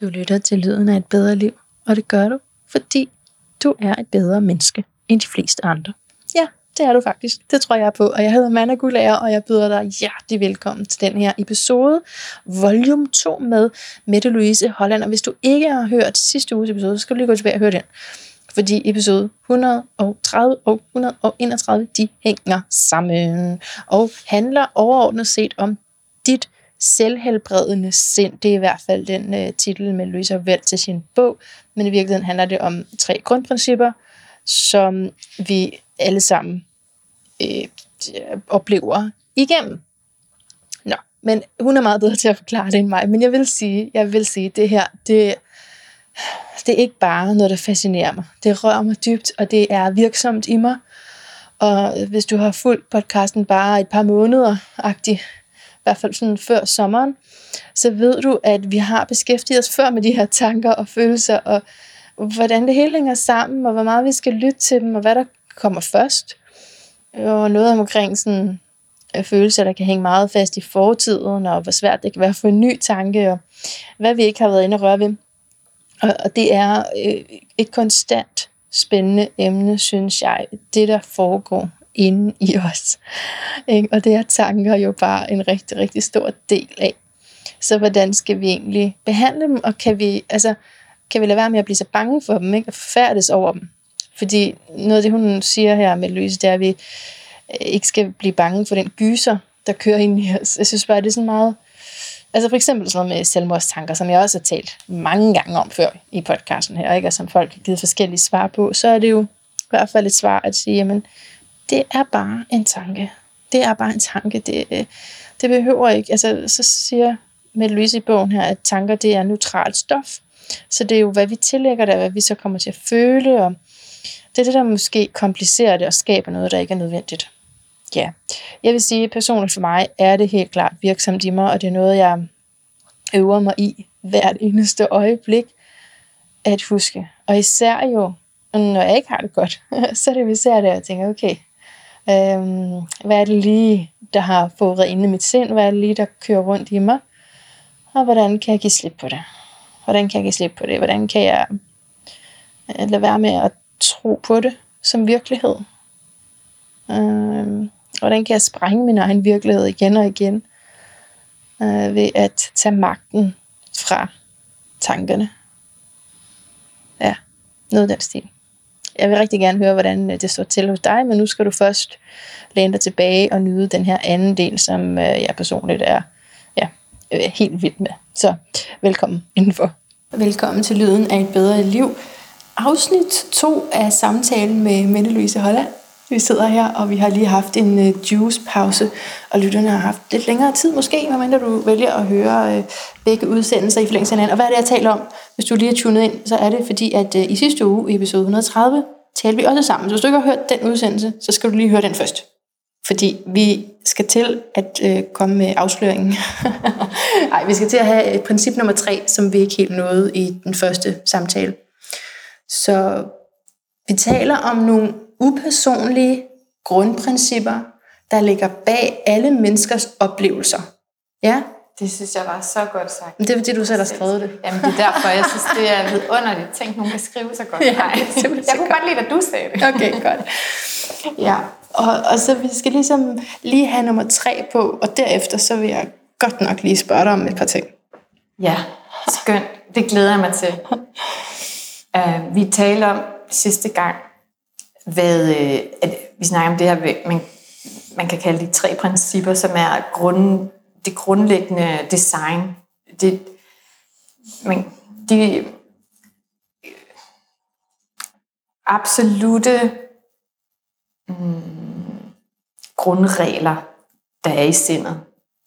Du lytter til lyden af et bedre liv, og det gør du, fordi du er et bedre menneske end de fleste andre. Ja, det er du faktisk. Det tror jeg på. Og jeg hedder Manna Gulager, og jeg byder dig hjertelig velkommen til den her episode, volume 2 med Mette Louise Holland. Og hvis du ikke har hørt sidste uges episode, så skal du lige gå tilbage og høre den. Fordi episode 130 og 131, de hænger sammen og handler overordnet set om dit selvhelbredende sind. Det er i hvert fald den øh, titel, med Louise har valgt til sin bog. Men i virkeligheden handler det om tre grundprincipper, som vi alle sammen øh, oplever igennem. Nå, men hun er meget bedre til at forklare det end mig. Men jeg vil sige, jeg vil sige, det her, det, det er ikke bare noget, der fascinerer mig. Det rører mig dybt, og det er virksomt i mig. Og hvis du har fulgt podcasten bare et par måneder, agtig, hvert fald sådan før sommeren, så ved du, at vi har beskæftiget os før med de her tanker og følelser, og hvordan det hele hænger sammen, og hvor meget vi skal lytte til dem, og hvad der kommer først. Og noget omkring sådan øh, følelser, der kan hænge meget fast i fortiden, og hvor svært det kan være for en ny tanke, og hvad vi ikke har været inde og røre ved. Og, og det er øh, et konstant spændende emne, synes jeg, det der foregår inde i os. Ikke? Og det er tanker jo bare en rigtig, rigtig stor del af. Så hvordan skal vi egentlig behandle dem, og kan vi, altså, kan vi lade være med at blive så bange for dem, ikke? og færdes over dem? Fordi noget af det, hun siger her med Louise, det er, at vi øh, ikke skal blive bange for den gyser, der kører ind i os. Jeg synes bare, det er sådan meget... Altså for eksempel sådan noget med selvmordstanker, som jeg også har talt mange gange om før i podcasten her, ikke? og som folk har givet forskellige svar på, så er det jo i hvert fald et svar at sige, jamen, det er bare en tanke. Det er bare en tanke. Det, øh, det behøver ikke. Altså, så siger med Louise i bogen her, at tanker det er neutralt stof. Så det er jo, hvad vi tillægger det, hvad vi så kommer til at føle, og det er det, der måske komplicerer det og skaber noget, der ikke er nødvendigt. Ja, jeg vil sige, personligt for mig er det helt klart virksomt i mig, og det er noget, jeg øver mig i hvert eneste øjeblik at huske. Og især jo, når jeg ikke har det godt, så er det især det, jeg tænker, okay, øhm, hvad er det lige, der har fået inde i mit sind? Hvad er det lige, der kører rundt i mig? Og hvordan kan jeg give slip på det? Hvordan kan jeg give slip på det? Hvordan kan jeg øh, lade være med at tro på det som virkelighed? Øhm, hvordan kan jeg sprænge min egen virkelighed igen og igen? Øh, ved at tage magten fra tankerne. Ja, noget af den stil. Jeg vil rigtig gerne høre, hvordan øh, det står til hos dig, men nu skal du først læne dig tilbage og nyde den her anden del, som øh, jeg personligt er ja, øh, helt vild med. Så velkommen indenfor. Velkommen til Lyden af et bedre liv. Afsnit 2 af samtalen med Mette Louise Holland. Vi sidder her, og vi har lige haft en øh, juice-pause, og lytterne har haft lidt længere tid måske, medmindre du vælger at høre øh, begge udsendelser i forlængelse af hinanden. Og hvad er det, jeg taler om? Hvis du lige har tunet ind, så er det fordi, at øh, i sidste uge, i episode 130, talte vi også sammen. Så hvis du ikke har hørt den udsendelse, så skal du lige høre den først. Fordi vi skal til at øh, komme med afsløringen. Nej, vi skal til at have et princip nummer tre, som vi ikke helt nåede i den første samtale. Så vi taler om nogle upersonlige grundprincipper, der ligger bag alle menneskers oplevelser. Ja? Det synes jeg var så godt sagt. Det er fordi, du selv har skrevet det. Jamen, det er derfor, jeg synes, det er vidunderligt. Tænk, nogen kan skrive så godt. Ja, Nej, jeg kunne godt lide, at du sagde det. Okay, godt. Ja, og, og så vi skal ligesom lige have nummer tre på, og derefter så vil jeg godt nok lige spørge dig om et par ting. Ja, skønt. Det glæder jeg mig til. Uh, vi talte om sidste gang, hvad, uh, at vi snakker om det her, man, man kan kalde de tre principper, som er grund, det grundlæggende design. Det, men de absolute mm, grundregler, der er i sindet,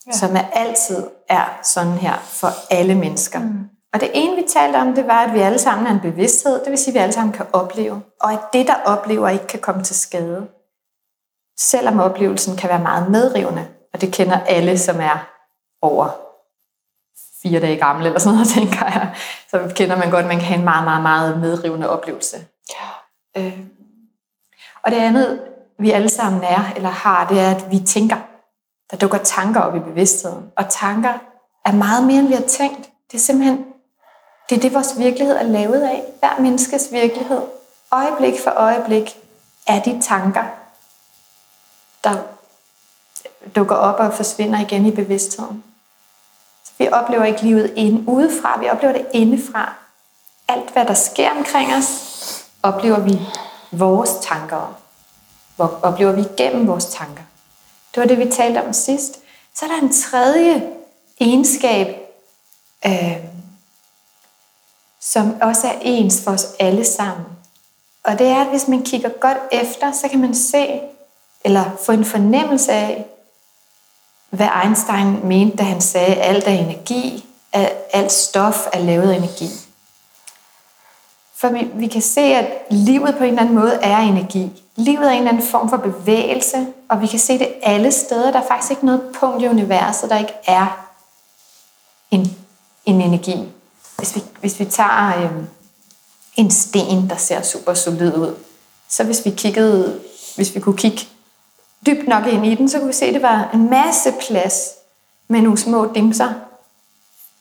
ja. som er altid er sådan her for alle mennesker. Mm. Og det ene, vi talte om, det var, at vi alle sammen er en bevidsthed, det vil sige, at vi alle sammen kan opleve, og at det, der oplever, ikke kan komme til skade. Selvom oplevelsen kan være meget medrivende, og det kender alle, som er over fire dage gamle, eller sådan noget, tænker jeg. Så kender man godt, at man kan have en meget, meget, meget medrivende oplevelse. Ja. Øh. Og det andet, vi alle sammen er, eller har, det er, at vi tænker. Der dukker tanker op i bevidstheden. Og tanker er meget mere, end vi har tænkt. Det er simpelthen det er det, vores virkelighed er lavet af. Hver menneskes virkelighed. Øjeblik for øjeblik er de tanker, der dukker op og forsvinder igen i bevidstheden. Så vi oplever ikke livet inde, udefra, vi oplever det indefra. Alt, hvad der sker omkring os, oplever vi vores tanker om. Hvor oplever vi gennem vores tanker. Det var det, vi talte om sidst. Så er der en tredje egenskab, øh, som også er ens for os alle sammen. Og det er, at hvis man kigger godt efter, så kan man se, eller få en fornemmelse af, hvad Einstein mente, da han sagde, at alt er energi, at alt stof er lavet af energi. For vi, vi kan se, at livet på en eller anden måde er energi. Livet er en eller anden form for bevægelse, og vi kan se det alle steder. Der er faktisk ikke noget punkt i universet, der ikke er en, en energi. Hvis vi, hvis vi tager øh, en sten, der ser super solid ud, så hvis vi kiggede, hvis vi kunne kigge dybt nok ind i den, så kunne vi se, at det var en masse plads med nogle små dimser,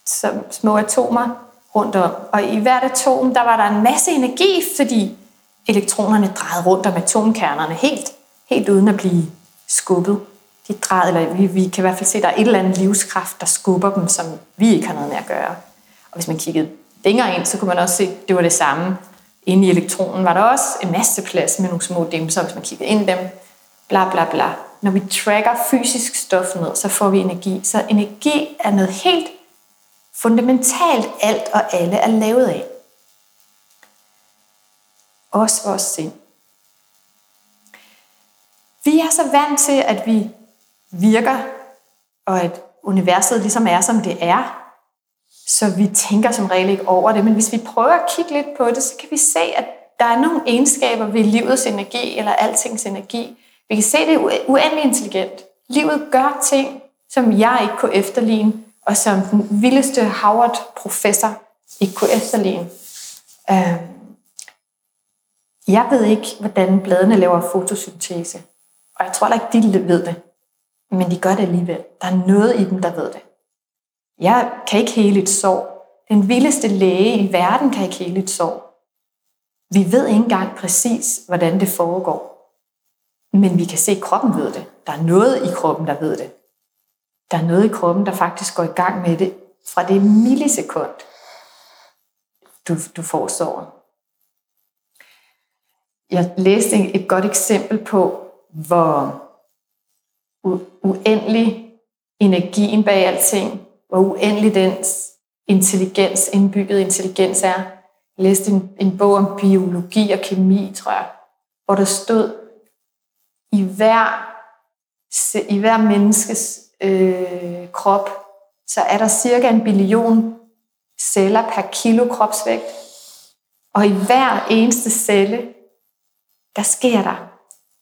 som små atomer rundt om. Og i hvert atom, der var der en masse energi, fordi elektronerne drejede rundt om atomkernerne helt, helt uden at blive skubbet. De drejede, eller vi, vi kan i hvert fald se, at der er et eller andet livskraft, der skubber dem, som vi ikke har noget med at gøre. Og hvis man kiggede længere ind, så kunne man også se, at det var det samme. Inde i elektronen var der også en masse plads med nogle små dimser, hvis man kiggede ind i dem. Bla bla bla. Når vi tracker fysisk stof ned, så får vi energi. Så energi er noget helt fundamentalt, alt og alle er lavet af. Også vores sind. Vi er så vant til, at vi virker, og at universet ligesom er, som det er, så vi tænker som regel ikke over det. Men hvis vi prøver at kigge lidt på det, så kan vi se, at der er nogle egenskaber ved livets energi, eller altings energi. Vi kan se, at det er uendelig intelligent. Livet gør ting, som jeg ikke kunne efterligne, og som den vildeste Howard-professor ikke kunne efterligne. Øhm, jeg ved ikke, hvordan bladene laver fotosyntese, og jeg tror ikke, de ved det. Men de gør det alligevel. Der er noget i dem, der ved det. Jeg kan ikke hele et sår. Den vildeste læge i verden kan ikke hele et sår. Vi ved ikke engang præcis, hvordan det foregår. Men vi kan se, at kroppen ved det. Der er noget i kroppen, der ved det. Der er noget i kroppen, der faktisk går i gang med det fra det millisekund, du, du får såret. Jeg læste et godt eksempel på, hvor uendelig energien bag alting, hvor uendelig den intelligens, indbygget intelligens er. Jeg læste en, en bog om biologi og kemi, tror jeg, hvor der stod, i hver, i hver menneskes øh, krop, så er der cirka en billion celler per kilo kropsvægt. Og i hver eneste celle, der sker der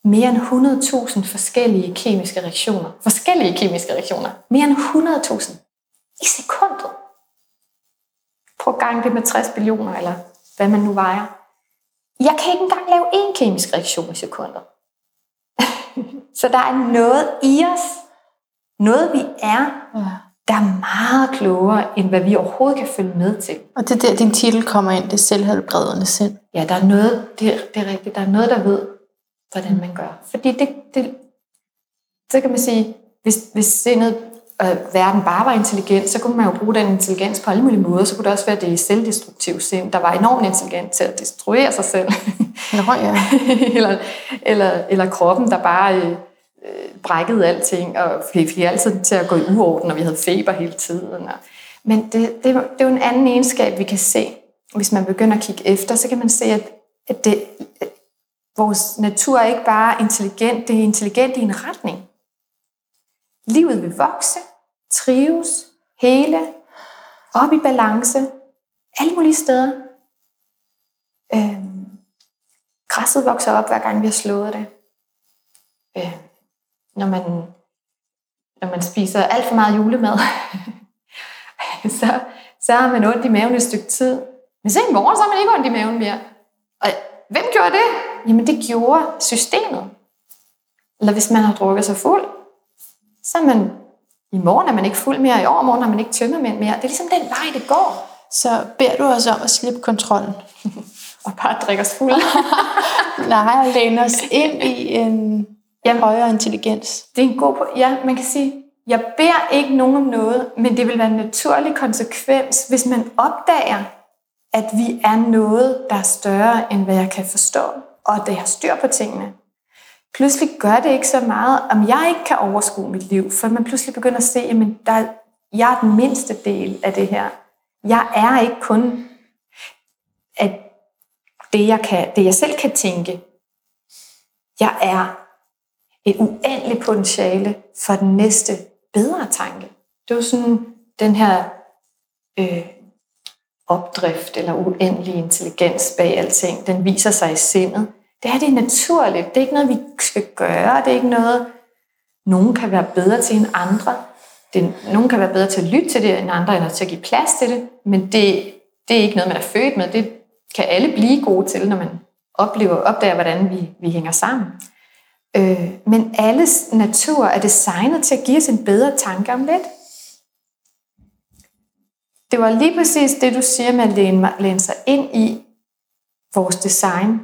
mere end 100.000 forskellige kemiske reaktioner. Forskellige kemiske reaktioner. Mere end 100.000 i sekundet. Prøv at gange det med 60 billioner, eller hvad man nu vejer. Jeg kan ikke engang lave én kemisk reaktion i sekundet. Så der er noget i os, noget vi er, der er meget klogere, end hvad vi overhovedet kan følge med til. Og det er der, din titel kommer ind, det selvhelbredende sind. Ja, der er noget, det, det er rigtigt, der er noget, der ved, hvordan man gør. Fordi det, det så kan man sige, hvis, hvis sindet øh, verden bare var intelligent, så kunne man jo bruge den intelligens på alle mulige måder. Så kunne det også være det selvdestruktive sind, der var enormt intelligent til at destruere sig selv. Nå, ja. eller, eller, eller kroppen, der bare øh, brækkede alting, og fik altid til at gå i uorden, og vi havde feber hele tiden. Og, men det, det, det er jo en anden egenskab, vi kan se. Hvis man begynder at kigge efter, så kan man se, at, at det, vores natur er ikke bare intelligent, det er intelligent i en retning. Livet vil vokse, trives, hele, op i balance, alle mulige steder. Øhm, græsset vokser op, hver gang vi har slået det. Øh, når, man, når man spiser alt for meget julemad, så, så har man ondt i maven et stykke tid. Men så i morgen, så har man ikke ondt i maven mere. Og hvem gjorde det? Jamen det gjorde systemet. Eller hvis man har drukket sig fuld, så er man, i morgen er man ikke fuld mere, i overmorgen har man ikke tømmermænd mere. Det er ligesom den vej, det går. så beder du os om at slippe kontrollen. og bare drikke os fuld. Nej, og læne os ind i en Jamen, højere intelligens. Det er en god Ja, man kan sige, jeg beder ikke nogen om noget, men det vil være en naturlig konsekvens, hvis man opdager, at vi er noget, der er større, end hvad jeg kan forstå, og at jeg har styr på tingene. Pludselig gør det ikke så meget, om jeg ikke kan overskue mit liv, for man pludselig begynder at se, at der, jeg er den mindste del af det her. Jeg er ikke kun at det, jeg, kan, det, jeg selv kan tænke. Jeg er et uendeligt potentiale for den næste bedre tanke. Det er jo sådan den her øh, opdrift eller uendelig intelligens bag alting, den viser sig i sindet. Det er det naturligt. Det er ikke noget, vi skal gøre. Det er ikke noget, nogen kan være bedre til end andre. Det, nogen kan være bedre til at lytte til det end andre, eller til at give plads til det. Men det, det er ikke noget, man er født med. Det kan alle blive gode til, når man oplever opdager, hvordan vi, vi hænger sammen. Øh, men alles natur er designet til at give os en bedre tanke om lidt. Det var lige præcis det, du siger med at læne, læne sig ind i vores design.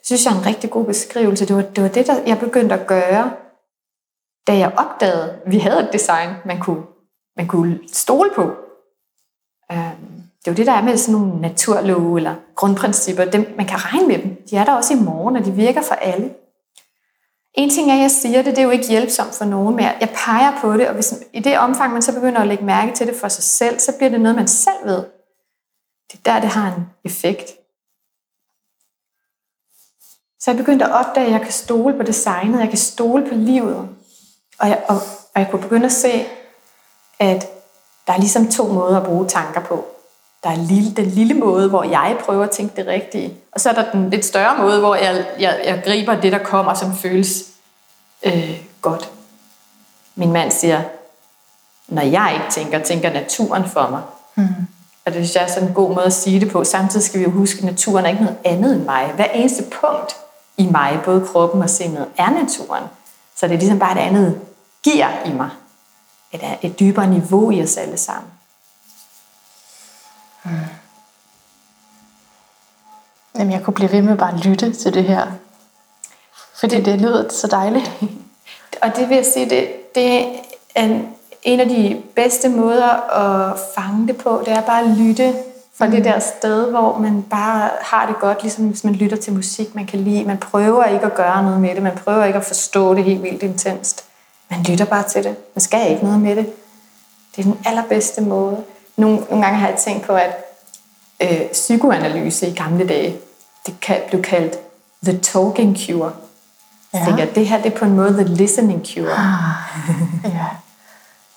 Det synes jeg er en rigtig god beskrivelse. Det var det, var det der jeg begyndte at gøre, da jeg opdagede, at vi havde et design, man kunne, man kunne stole på. Øhm, det er jo det, der er med sådan nogle naturlove eller grundprincipper. Dem, man kan regne med dem. De er der også i morgen, og de virker for alle. En ting er, at jeg siger det, det er jo ikke hjælpsomt for nogen, men jeg peger på det, og hvis, i det omfang, man så begynder at lægge mærke til det for sig selv, så bliver det noget, man selv ved. Det er der, det har en effekt. Så jeg begyndte at opdage, at jeg kan stole på designet, jeg kan stole på livet. Og jeg, og, og jeg kunne begynde at se, at der er ligesom to måder at bruge tanker på. Der er lille, den lille måde, hvor jeg prøver at tænke det rigtige. Og så er der den lidt større måde, hvor jeg, jeg, jeg griber det, der kommer, som føles øh, godt. Min mand siger, når jeg ikke tænker, tænker naturen for mig. Mm. Og det synes jeg er sådan en god måde at sige det på. Samtidig skal vi jo huske, at naturen er ikke noget andet end mig. Hver eneste punkt i mig, både kroppen og sindet, er naturen. Så det er ligesom bare et andet gear i mig. Et, et dybere niveau i os alle sammen. Mm. Jamen, jeg kunne blive ved med bare at lytte til det her. Fordi det, det lyder så dejligt. Og det vil jeg sige, det, det er en af de bedste måder at fange det på, det er bare at lytte fra mm. det der sted, hvor man bare har det godt, ligesom hvis man lytter til musik, man kan lide. Man prøver ikke at gøre noget med det, man prøver ikke at forstå det helt vildt intenst. Man lytter bare til det. Man skal ikke noget med det. Det er den allerbedste måde. Nogle, nogle gange har jeg tænkt på, at øh, psykoanalyse i gamle dage, det kan blive kaldt the talking cure. Ja. Jeg tænker, at det her det er på en måde the listening cure. Ah, ja.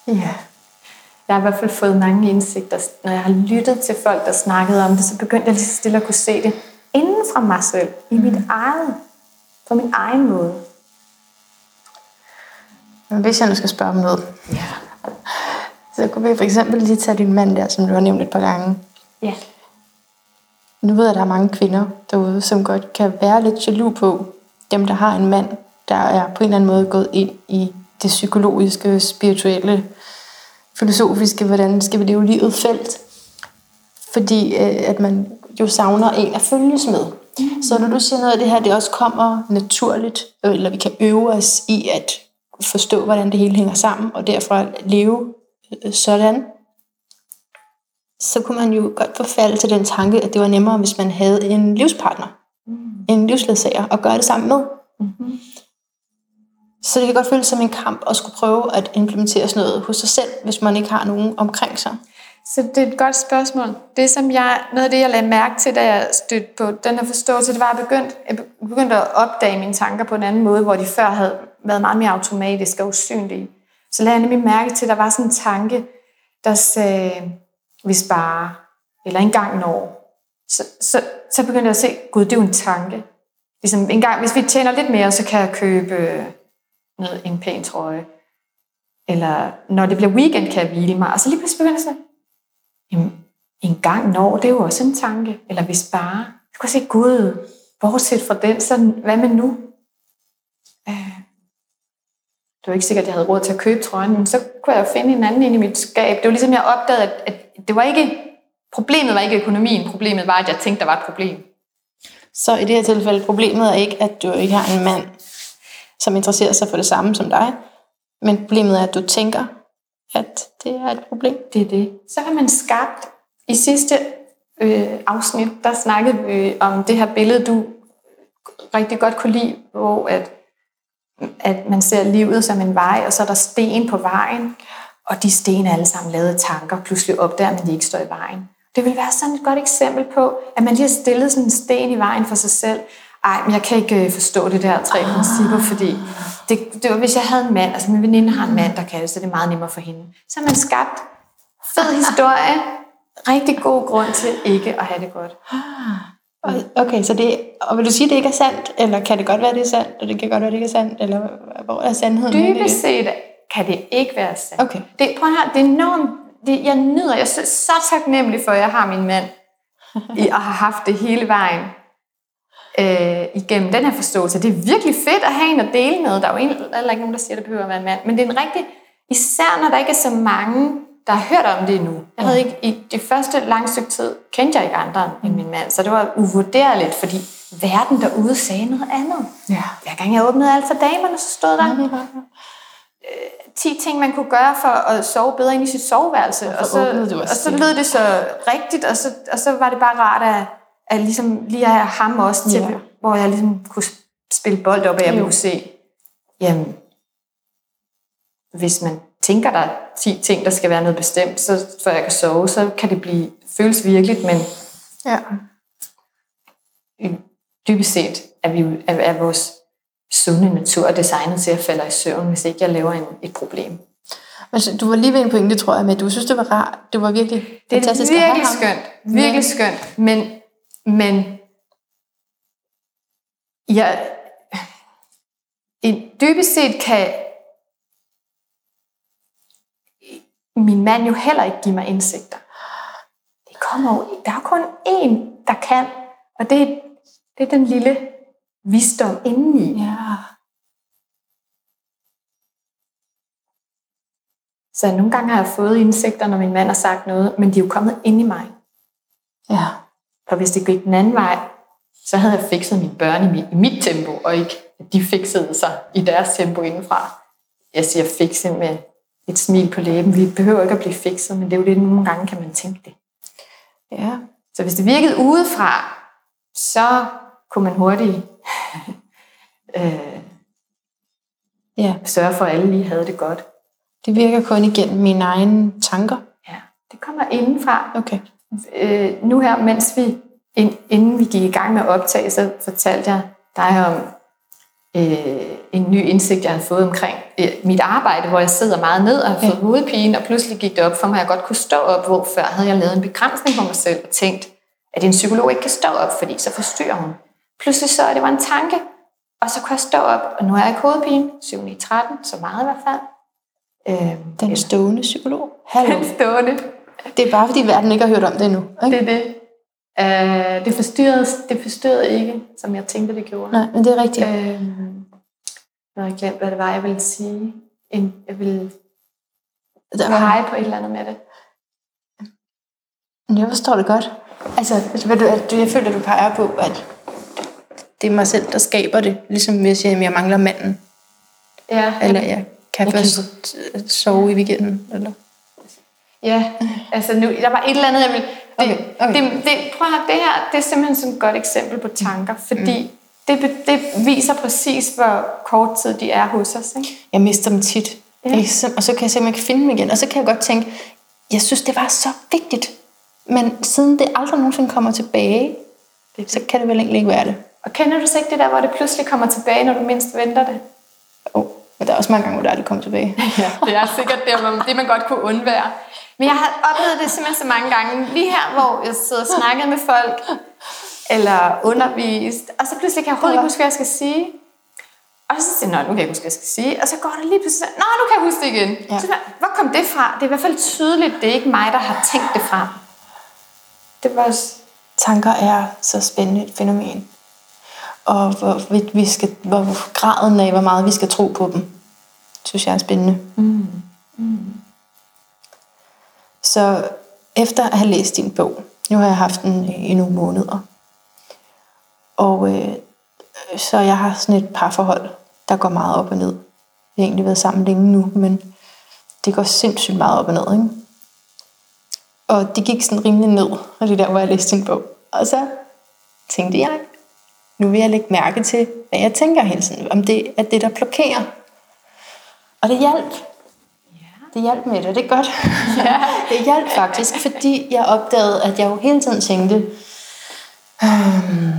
ja. Jeg har i hvert fald fået mange indsigter. Når jeg har lyttet til folk, der snakkede om det, så begyndte jeg lige så stille at kunne se det inden fra mig selv, i mit mm. eget, på min egen måde. Hvis jeg nu skal spørge om noget, ja. så kunne vi for eksempel lige tage din mand der, som du har nævnt et par gange. Ja. Nu ved jeg, at der er mange kvinder derude, som godt kan være lidt jaloux på dem, der har en mand, der er på en eller anden måde gået ind i det psykologiske, spirituelle, filosofiske, hvordan skal vi leve livet felt. Fordi øh, at man jo savner en at følges med. Mm. Så når du siger noget af det her, det også kommer naturligt, eller vi kan øve os i at forstå, hvordan det hele hænger sammen, og derfra leve øh, sådan, så kunne man jo godt forfalde til den tanke, at det var nemmere, hvis man havde en livspartner, mm. en livsledsager, og gøre det sammen med. Mm-hmm. Så det kan godt føles som en kamp at skulle prøve at implementere sådan noget hos sig selv, hvis man ikke har nogen omkring sig. Så det er et godt spørgsmål. Det som jeg, noget af det, jeg lagde mærke til, da jeg stødte på den her forståelse, det var, at jeg begyndte, jeg begyndte at opdage mine tanker på en anden måde, hvor de før havde været meget mere automatiske og usynlige. Så lagde jeg nemlig mærke til, at der var sådan en tanke, der sagde, vi sparer, eller engang når. Så, så, så begyndte jeg at se, gud, det er jo en tanke. Ligesom en gang, hvis vi tjener lidt mere, så kan jeg købe med en pæn trøje. Eller når det bliver weekend, kan jeg hvile mig. Og så lige pludselig begynder jeg sådan, en gang når, det er jo også en tanke. Eller hvis bare, Jeg kunne sige, gud, bortset fra den, så hvad med nu? Øh, det var ikke sikkert, at jeg havde råd til at købe trøjen, men så kunne jeg jo finde en anden ind i mit skab. Det var ligesom, jeg opdagede, at, at det var ikke Problemet var ikke økonomien, problemet var, at jeg tænkte, der var et problem. Så i det her tilfælde, problemet er ikke, at du ikke har en mand, som interesserer sig for det samme som dig, men problemet er, at du tænker, at det er et problem. Det er det. Så har man skabt, i sidste øh, afsnit, der snakkede vi om det her billede, du rigtig godt kunne lide, hvor at, at man ser livet som en vej, og så er der sten på vejen, og de sten er alle sammen lavet af tanker, pludselig opdager man, at de ikke står i vejen. Det vil være sådan et godt eksempel på, at man lige har stillet sådan en sten i vejen for sig selv. Ej, men jeg kan ikke øh, forstå det der tre ah. principper, fordi det, det var, hvis jeg havde en mand, altså min veninde har en mand, der kan det, så det er meget nemmere for hende. Så har man skabt fed historie, rigtig god grund til ikke at have det godt. Ah. Okay, så det, og vil du sige, at det ikke er sandt, eller kan det godt være, det er sandt, og det kan godt være, det ikke er sandt, eller hvor er sandheden? Dybest set kan det ikke være sandt. Okay. Det, prøv at høre, det er enormt, det, jeg nyder, jeg er så, taknemmelig for, at jeg har min mand, og har haft det hele vejen øh, igennem den her forståelse. Det er virkelig fedt at have en at dele med. Der er jo heller ikke nogen, der siger, at det behøver at være en mand. Men det er en rigtig, især når der ikke er så mange, der har hørt om det endnu. Jeg havde ikke, i det første lange stykke tid, kendte jeg ikke andre end min mand, så det var uvurderligt, fordi verden derude sagde noget andet. Ja. Hver gang jeg åbnede alt for damerne, så stod der mm-hmm. øh, 10 ting, man kunne gøre for at sove bedre ind i sit soveværelse. Og, og så, og så lød det så rigtigt, og så, og så var det bare rart at, at ligesom lige have ham også til, ja. hvor jeg ligesom kunne spille bold op, og jeg kunne se, jamen, hvis man tænker, der er 10 ting, der skal være noget bestemt, så for jeg kan sove, så kan det blive føles virkeligt, men ja. dybest set er, vi, er, er vores sunde natur designet til at falde i søvn, hvis ikke jeg laver en, et problem. Altså, du var lige ved en pointe, tror jeg, men du synes, det var rart. Det var virkelig det er fantastisk virkelig skønt. Virkelig men... skønt. Men, men jeg, dybest set kan min mand jo heller ikke give mig indsigter. Det kommer jo, der er kun én, der kan, og det, det er den lille visdom indeni. Ja. Så nogle gange har jeg fået indsigter, når min mand har sagt noget, men de er jo kommet ind i mig. Ja. For hvis det gik den anden vej, så havde jeg fikset mine børn i mit, i mit tempo, og ikke at de fiksede sig i deres tempo indenfra. Jeg siger fikse med et smil på læben. Vi behøver ikke at blive fikset, men det er jo det, nogle gange kan man tænke det. Ja. Så hvis det virkede udefra, så kunne man hurtigt øh, ja. sørge for, at alle lige havde det godt. Det virker kun igennem mine egne tanker? Ja, det kommer indenfra. Okay. Øh, nu her, mens vi, inden vi gik i gang med at optage, så fortalte jeg dig om øh, en ny indsigt, jeg har fået omkring øh, mit arbejde, hvor jeg sidder meget ned og har fået ja. hovedpine, og pludselig gik det op for mig, at jeg godt kunne stå op, hvor før havde jeg lavet en begrænsning på mig selv og tænkt, at en psykolog ikke kan stå op, fordi så forstyrrer hun. Pludselig så, at det var en tanke, og så kunne jeg stå op, og nu er jeg ikke hovedpine, 7 9 13, så meget i hvert fald. Øh, Den stående psykolog. Hallo. Den stående. Det er bare, fordi verden ikke har hørt om det endnu. Ikke? Det er det. Uh, det, forstyrrede, det forstyrrede ikke, som jeg tænkte, det gjorde. Nej, men det er rigtigt. Uh, jeg har glemt, hvad det var, jeg ville sige. En, jeg ville der var... pege på et eller andet med det. Jeg forstår det godt. Altså, hvad du, at jeg føler, at du peger på, at det er mig selv, der skaber det. Ligesom hvis jeg, jeg mangler manden. Ja. Eller jeg kan jeg først kan... sove i weekenden. Eller? Ja, altså nu, der var et eller andet, jeg ville... Det, okay, okay. Det, det, prøv at det her, det er simpelthen sådan et godt eksempel på tanker, fordi mm. det, det viser præcis, hvor kort tid de er hos os. Ikke? Jeg mister dem tit. Ja. og så kan jeg se, om jeg kan finde dem igen. Og så kan jeg godt tænke, jeg synes, det var så vigtigt. Men siden det aldrig nogensinde kommer tilbage, det, så kan det vel egentlig ikke være det. Og kender du så ikke det der, hvor det pludselig kommer tilbage, når du mindst venter det? Oh, men der er også mange gange, hvor det aldrig kommer tilbage. ja, det er sikkert det, det man godt kunne undvære. Men jeg har oplevet det simpelthen så mange gange. Lige her, hvor jeg sidder og snakker med folk, eller undervist, og så pludselig kan jeg overhovedet ikke huske, hvad jeg skal sige. Og så siger jeg, nu kan jeg huske, hvad jeg skal sige. Og så går det lige pludselig, nå, nu kan jeg huske det igen. Ja. Så, hvor kom det fra? Det er i hvert fald tydeligt, det er ikke mig, der har tænkt det fra. Det var... Tanker er så spændende et fænomen. Og hvor, vi skal, hvor graden af, hvor meget vi skal tro på dem, synes jeg er spændende. Mm. Mm. Så efter at have læst din bog, nu har jeg haft den i nogle måneder, og øh, så jeg har sådan et parforhold, der går meget op og ned. Vi har egentlig været sammen længe nu, men det går sindssygt meget op og ned. Ikke? Og det gik sådan rimelig ned, og det der, hvor jeg læste din bog. Og så tænkte jeg, nu vil jeg lægge mærke til, hvad jeg tænker hele tiden, om det er det, der blokerer. Og det hjalp. Det hjalp med det, det er godt. Ja. det hjalp faktisk, fordi jeg opdagede, at jeg jo hele tiden tænkte, øhm,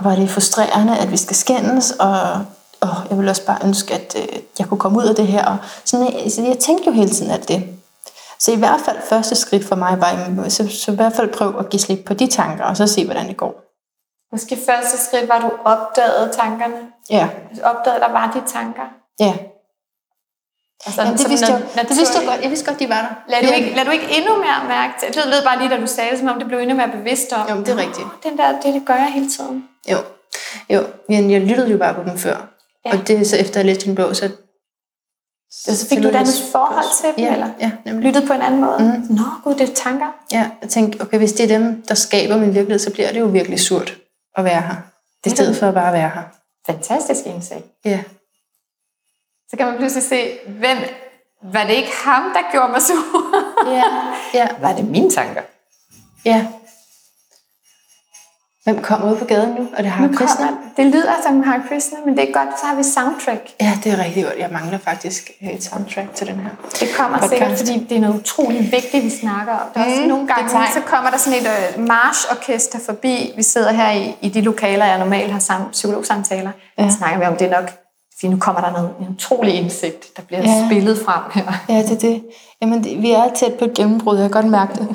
var det frustrerende, at vi skal skændes, og, og jeg ville også bare ønske, at øh, jeg kunne komme ud af det her. Og sådan, jeg, så jeg tænkte jo hele tiden, at det. Så i hvert fald første skridt for mig var, så, så i hvert fald prøv at give slip på de tanker, og så se, hvordan det går. Måske første skridt var, du opdagede tankerne. Ja. Du opdagede, at der var de tanker. Ja. Altså, Jamen, det, vidste jeg, det vidste jeg godt. Jeg vidste godt, de var der. Lad du, ikke, lad du ikke endnu mere mærke til? Jeg ved bare lige, da du sagde det, som om det blev endnu mere bevidst om. Jo, det er rigtigt. Den der, det, det gør jeg hele tiden. Jo. Jo, men jeg lyttede jo bare på dem før. Ja. Og det er så efter at jeg læste din bog, så... Så fik du et andet forhold til dem, ja, eller? Ja, nemlig. Lyttede på en anden måde? Mhm. Nå, gud, det er tanker. Ja, jeg tænkte, okay, hvis det er dem, der skaber min virkelighed, så bliver det jo virkelig surt at være her. Det er stedet for at bare være her. Fantastisk indsigt. Ja. Så kan man pludselig se, hvem... Var det ikke ham, der gjorde mig sur? Ja, ja, Var det mine tanker? ja. Hvem kommer ud på gaden nu? Og det har Krishna. det lyder som Hare Krishna, men det er godt, så har vi soundtrack. Ja, det er rigtig godt. Jeg mangler faktisk et soundtrack til den her. Det kommer Podcast. sikkert, fordi det er noget utroligt vigtigt, vi snakker om. Der er også Mm, nogle det er gange, så kommer der sådan et øh, marchorkester forbi. Vi sidder her i, i de lokaler, jeg normalt har sam, psykologsamtaler. Ja. Så snakker vi om, det nok, fordi nu kommer der noget, en utrolig indsigt, der bliver Ja. ja. spillet frem her. Ja, det er det. Jamen, det, vi er tæt på et gennembrud. Jeg kan godt mærke det.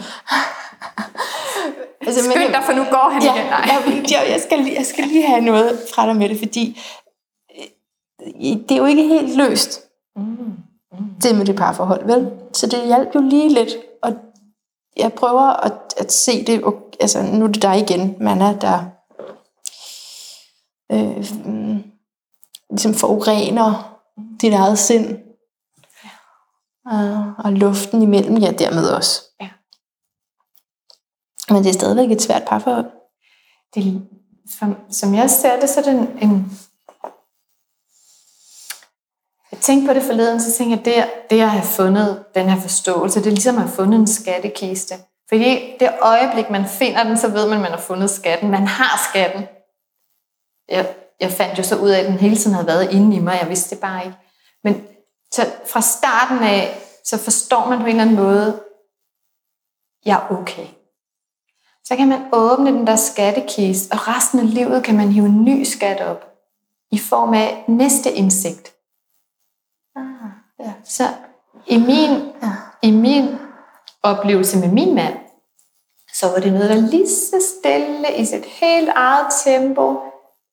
altså, Skynd dig, for nu går han ja, igen. Nej. jeg, skal lige, jeg skal lige have noget fra dig med det, fordi øh, det er jo ikke helt løst, Mm. det med det parforhold, vel? Så det hjalp jo lige lidt, og jeg prøver at, at se det, og, altså nu er det dig igen, man er der øh, mm, ligesom forurener dit eget sind, og, og luften imellem jer dermed også. Ja. Men det er stadigvæk et svært parforhold. Det, som, som jeg ser det, så er det en, en... Jeg tænkte på det forleden, så tænkte jeg, det, det at have fundet den her forståelse, det er ligesom at have fundet en skattekiste. Fordi det øjeblik, man finder den, så ved man, at man har fundet skatten. Man har skatten. Jeg, jeg fandt jo så ud af, at den hele tiden havde været inde i mig. Jeg vidste det bare ikke. Men så fra starten af, så forstår man på en eller anden måde, jeg er okay så kan man åbne den der skattekiste, og resten af livet kan man hive en ny skat op i form af næste indsigt. Ah, ja. Så i min, Ja. i min oplevelse med min mand, så var det noget, der lige så stille i sit helt eget tempo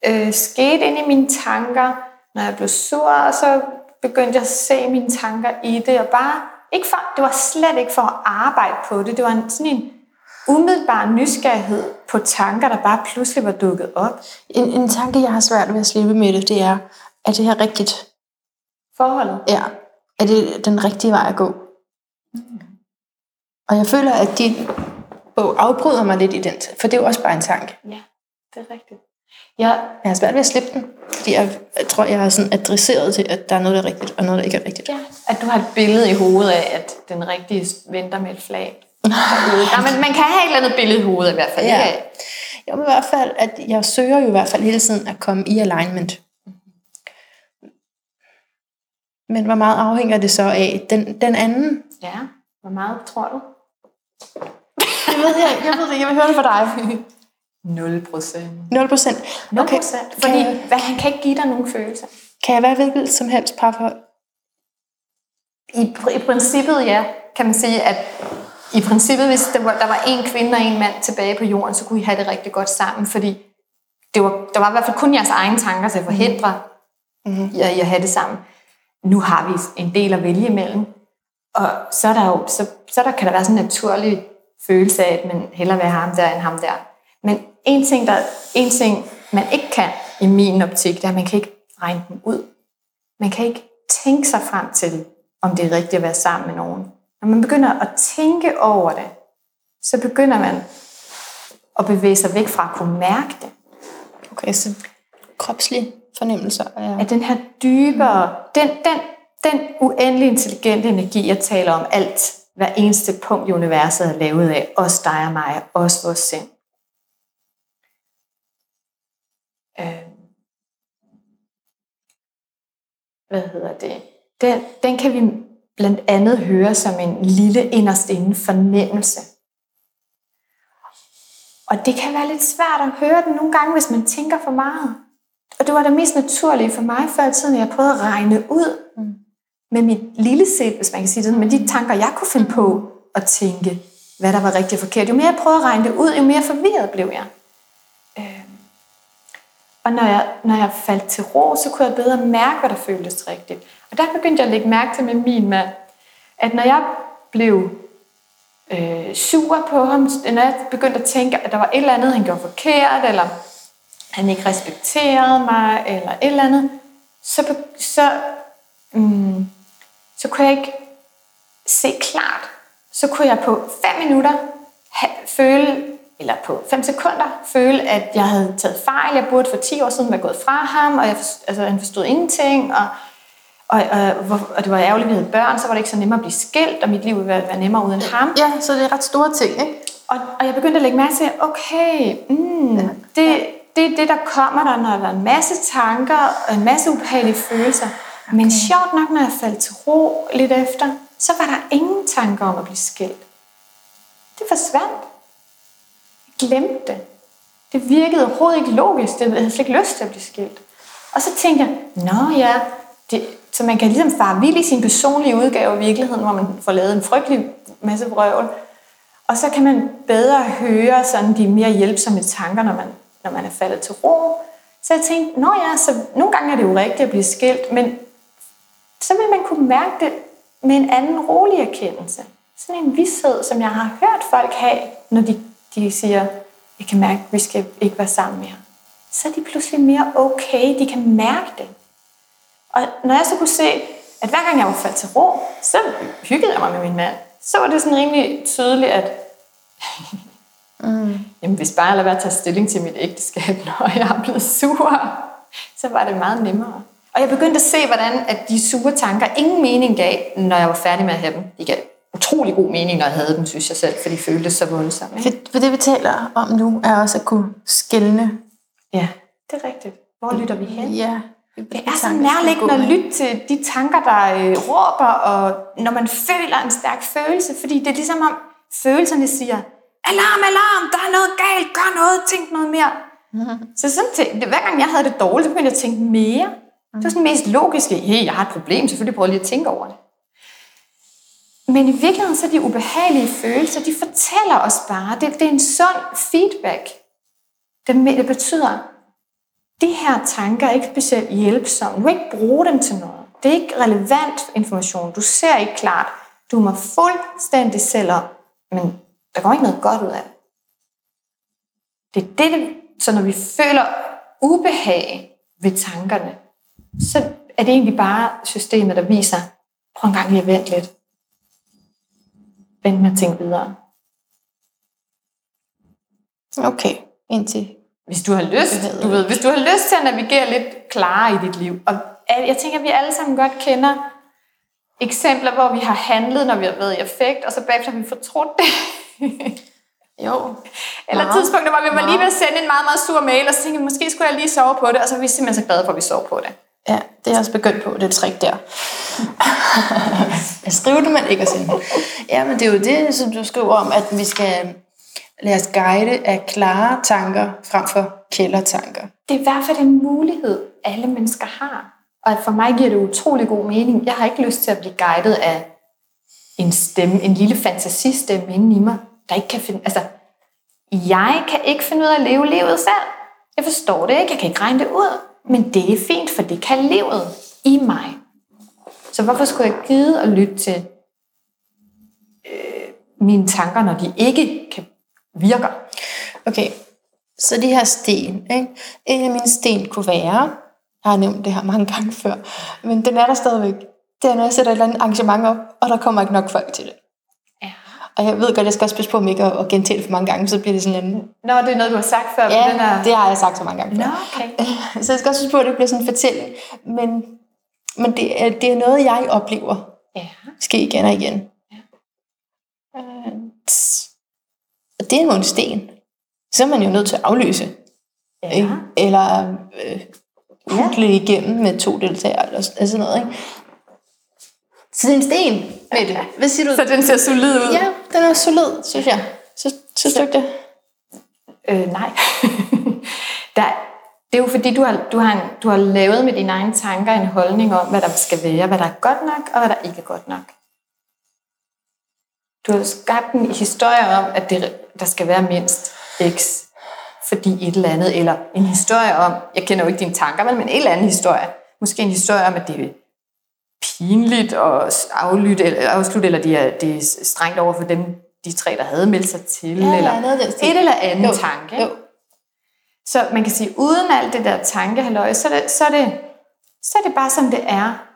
øh, skete ind i mine tanker. Når jeg blev sur, så begyndte jeg at se mine tanker i det, og bare, ikke for, det var slet ikke for at arbejde på det, det var en, sådan en umiddelbar nysgerrighed på tanker, der bare pludselig var dukket op. En, en tanke, jeg har svært ved at slippe med det, det er, er det her rigtigt? Forholdet. Ja. Er det den rigtige vej at gå? Og jeg føler, at din bog afbryder mig lidt i den, for det er jo også bare en tanke. Ja, det er rigtigt. Jeg, Jeg har svært ved at slippe den, fordi jeg, jeg tror, jeg har sådan adresseret til, at der er noget, der er rigtigt, og noget, der ikke er rigtigt. ja, at du har et billede i hovedet af, at den rigtige venter med et flag. Ja, men man kan have et eller andet billede i hovedet i hvert fald. Ja. ikke? Jo, men i hvert fald, at jeg søger jo i hvert fald hele tiden at komme i alignment. Men hvor meget afhænger det så af den, den anden? Ja, hvor meget tror du? Det ved jeg, jeg ved det, jeg vil høre det fra dig. 0 procent. 0 procent. 0 procent. Kan, Fordi jeg, hvad, han kan ikke give dig nogen følelser. kan jeg være hvilket som helst parforhold? I, I princippet, ja, kan man sige, at i princippet, hvis der var, der var en kvinde og en mand tilbage på jorden, så kunne I have det rigtig godt sammen, fordi det var, der var i hvert fald kun jeres egne tanker til at forhindre Mhm. jer i at have det sammen. Nu har vi en del at vælge imellem, og så, er der jo, så, så der kan der være sådan en naturlig følelse af, at man hellere vil have ham der end ham der. Men en ting, der, en ting, man ikke kan i min optik, det er, at man kan ikke regne dem ud. Man kan ikke tænke sig frem til, om det er rigtigt at være sammen med nogen. Når man begynder at tænke over det, så begynder man at bevæge sig væk fra at kunne mærke det. Okay, så kropslige fornemmelser er... At den her dybere, den, den, den uendelig intelligente energi, jeg taler om alt, hver eneste punkt i universet er lavet af, os dig og mig, os vores sind. Øh, hvad hedder det? Den, den kan vi blandt andet høre som en lille inderst inde fornemmelse. Og det kan være lidt svært at høre den nogle gange, hvis man tænker for meget. Og det var det mest naturlige for mig før i tiden, jeg prøvede at regne ud med mit lille sind, hvis man kan sige det, med de tanker, jeg kunne finde på at tænke, hvad der var rigtigt og forkert. Jo mere jeg prøvede at regne det ud, jo mere forvirret blev jeg. Og når jeg, når jeg faldt til ro, så kunne jeg bedre mærke, hvad der føltes rigtigt. Og der begyndte jeg at lægge mærke til med min mand, at når jeg blev øh, sur på ham, når jeg begyndte at tænke, at der var et eller andet, han gjorde forkert, eller han ikke respekterede mig, eller et eller andet, så, så, mm, så kunne jeg ikke se klart. Så kunne jeg på fem minutter have, føle, eller på 5 sekunder, føle, at jeg havde taget fejl. Jeg burde for 10 år siden være gået fra ham, og jeg, altså, han forstod ingenting, og, og, og, og det var ærgerligt, at vi havde børn, så var det ikke så nemmere at blive skilt, og mit liv ville være, være nemmere uden ham. Ja, så det er ret store ting, ikke? Og, og jeg begyndte at lægge mærke til, okay, mm, ja. det, det er det, der kommer der, når der er en masse tanker og en masse ubehagelige følelser. Okay. Men sjovt nok, når jeg faldt til ro lidt efter, så var der ingen tanker om at blive skilt. Det forsvandt. Glemte det. Det virkede overhovedet ikke logisk. Jeg havde slet ikke lyst til at blive skilt. Og så tænkte jeg, nå ja, det, så man kan ligesom fare vild i sin personlige udgave af virkeligheden, hvor man får lavet en frygtelig masse vrøvl. Og så kan man bedre høre sådan de mere hjælpsomme tanker, når man, når man er faldet til ro. Så jeg tænkte, nå ja, så nogle gange er det jo rigtigt at blive skilt, men så vil man kunne mærke det med en anden rolig erkendelse. Sådan en vidshed, som jeg har hørt folk have, når de, de siger, jeg kan mærke, at vi skal ikke være sammen mere. Så er de pludselig mere okay, de kan mærke det. Og når jeg så kunne se, at hver gang jeg var faldt til ro, så hyggede jeg mig med min mand. Så var det sådan rimelig tydeligt, at mm. jamen, hvis bare jeg lader være at tage stilling til mit ægteskab, når jeg er blevet sur, så var det meget nemmere. Og jeg begyndte at se, hvordan at de sure tanker ingen mening gav, når jeg var færdig med at have dem. De gav utrolig god mening, når jeg havde dem, synes jeg selv, for de føltes så voldsomme. For, for det, vi taler om nu, er også at kunne skælne. Ja, det er rigtigt. Hvor lytter vi hen? Ja, det er så nærliggende at lytte til de tanker, der øh, råber, og når man føler en stærk følelse, fordi det er ligesom om følelserne siger, alarm, alarm, der er noget galt, gør noget, tænk noget mere. Mm-hmm. Så sådan tænkte, hver gang jeg havde det dårligt, så begyndte jeg at tænke mere. Mm-hmm. Det var sådan mest logiske, hey, jeg har et problem, selvfølgelig prøver jeg lige at tænke over det. Men i virkeligheden så er de ubehagelige følelser, de fortæller os bare, det, det er en sund feedback. Det, det betyder, de her tanker er ikke specielt hjælpsomme. Du kan ikke bruge dem til noget. Det er ikke relevant information. Du ser ikke klart. Du må fuldstændig selv op, men der går ikke noget godt ud af det. Det er det, så når vi føler ubehag ved tankerne, så er det egentlig bare systemet, der viser, prøv en gang lige at vente lidt. Vent med at tænke videre. Okay, indtil hvis du har lyst, du ved, hvis du har lyst til at navigere lidt klarere i dit liv. Og jeg tænker, at vi alle sammen godt kender eksempler, hvor vi har handlet, når vi har været i effekt, og så bagefter har vi fortrudt det. jo. Eller Nå. tidspunkter, hvor vi var lige ved at sende en meget, meget sur mail, og så tænkte måske skulle jeg lige sove på det, og så er vi simpelthen så glade for, at vi sov på det. Ja, det er jeg også begyndt på, det trick der. jeg skriver det, men ikke at sende Ja, men det er jo det, som du skriver om, at vi skal lade os guide af klare tanker frem for kældertanker. Det er i hvert fald en mulighed, alle mennesker har. Og for mig giver det utrolig god mening. Jeg har ikke lyst til at blive guidet af en stemme, en lille fantasistemme inde i mig, der ikke kan finde... Altså, jeg kan ikke finde ud af at leve livet selv. Jeg forstår det ikke, jeg kan ikke regne det ud. Men det er fint, for det kan livet i mig. Så hvorfor skulle jeg gide at lytte til øh, mine tanker, når de ikke kan virker. Okay, så de her sten, ikke? en af mine sten kunne være, jeg har nævnt det her mange gange før, men den er der stadigvæk. Det er, når jeg sætter et eller andet arrangement op, og der kommer ikke nok folk til det. Og jeg ved godt, jeg skal også passe på, om ikke at, gentage det for mange gange, så bliver det sådan en... Nå, det er noget, du har sagt før. Ja, den er... det har jeg sagt så mange gange. Nå, før. okay. Så jeg skal også passe på, at det bliver sådan en fortælling. Men, men det, er, det er noget, jeg oplever Ja. ske igen og igen. Øh, tss. Og det er nogle sten. Så er man jo nødt til at aflyse. Ja. Ikke? Eller øh, hudle igennem med to deltagere, eller sådan noget. Ikke? Så det er en sten med det. Hvad siger du? Så den ser solid ud? Ja, den er solid, synes jeg. Så, synes du ikke det? Øh, nej. der, det er jo fordi, du har, du, har en, du har lavet med dine egne tanker en holdning om, hvad der skal være, hvad der er godt nok, og hvad der ikke er godt nok. Du har skabt en historie om, at det, der skal være mindst x, fordi et eller andet, eller en historie om, jeg kender jo ikke dine tanker, men en eller anden historie. Måske en historie om, at det pinligt at aflytte, eller afslutte, eller det er, det er strengt over for dem, de tre, der havde meldt sig til, Ja, eller noget et eller andet Jo, tanke. jo. Så man kan sige, uden alt det der tankehalløj, så er det, så er det, så er det bare som det er.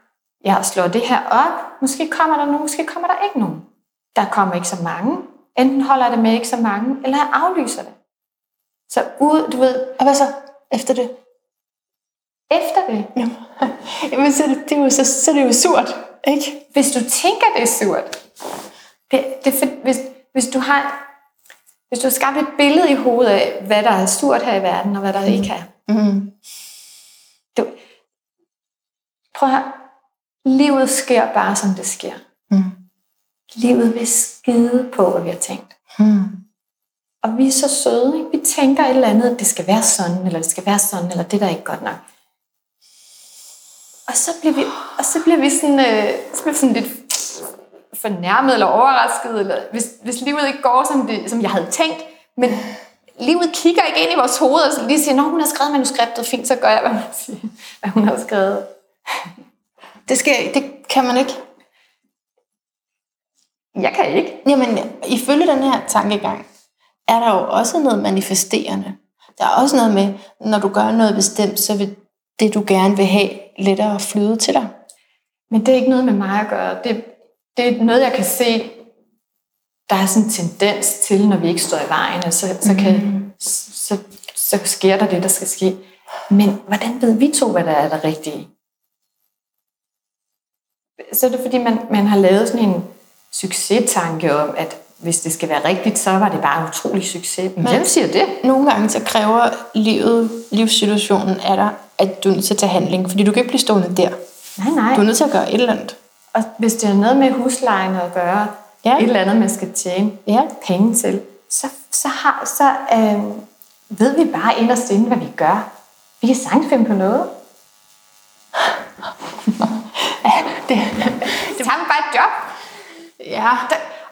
Jeg slår det her op, måske kommer der nogen, måske kommer der ikke nogen. Der kommer ikke så mange. Enten holder det med ikke så mange, eller jeg aflyser det. Så ud, du ved, Og hvad så efter det? Efter det, Jamen, så, er det, er jo, så, så er det jo surt, ikke? hvis du tænker, det er surt, det, det, er hvis, hvis du har hvis du har skabt et billede i hovedet af, hvad der er surt her i verden, og hvad der ikke er. Mm. Du, prøv at høre. Livet sker bare, som det sker. Mm. Livet vil skide på, hvad vi har tænkt. Mm. Og vi er så søde, ikke? Vi tænker et eller andet, at det skal være sådan, eller det skal være sådan, eller det der er ikke godt nok. Og så bliver vi, og så bliver vi sådan, øh, så bliver sådan lidt fornærmet eller overrasket, eller hvis, hvis livet ikke går, som, det, som jeg havde tænkt, men livet kigger ikke ind i vores hoved, og lige siger, når hun har skrevet manuskriptet, fint, så gør jeg, hvad, man siger, hvad hun har skrevet. Det, skal, det kan man ikke. Jeg kan ikke. Jamen, ifølge den her tankegang, er der jo også noget manifesterende. Der er også noget med, når du gør noget bestemt, så vil det, du gerne vil have, lettere at flyde til dig. Men det er ikke noget med mig at gøre. Det, det er noget, jeg kan se, der er sådan en tendens til, når vi ikke står i vejen, så, så, kan, så, så, så sker der det, der skal ske. Men hvordan ved vi to, hvad der er det rigtige? Så er det fordi, man, man har lavet sådan en succestanke om, at hvis det skal være rigtigt, så var det bare utrolig succes. Men hvem siger det? Nogle gange så kræver livet, livssituationen af dig, at du er nødt til at tage handling, fordi du kan ikke blive stående der. Nej, nej. Du er nødt til at gøre et eller andet. Og hvis det har noget med huslejen at gøre, Ja. ja. et eller andet, man skal tjene Ja. penge til, så, så, har, så øh, ved vi bare inderst inde, hvad vi gør. Vi kan sagtens finde på noget. Det, Det tager bare et job. ja.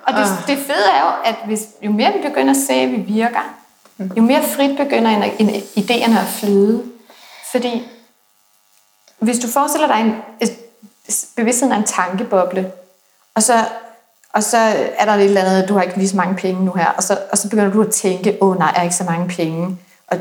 Og det, det fede er jo, at hvis, jo mere vi begynder at se, at vi virker, jo mere frit begynder idéerne at flyde. Fordi hvis du forestiller dig en, et, bevidstheden er en tankeboble, og så, og så er der et eller andet, du har ikke lige så mange penge nu her, og så, og så begynder du at tænke, åh nej, jeg har ikke så mange penge. Og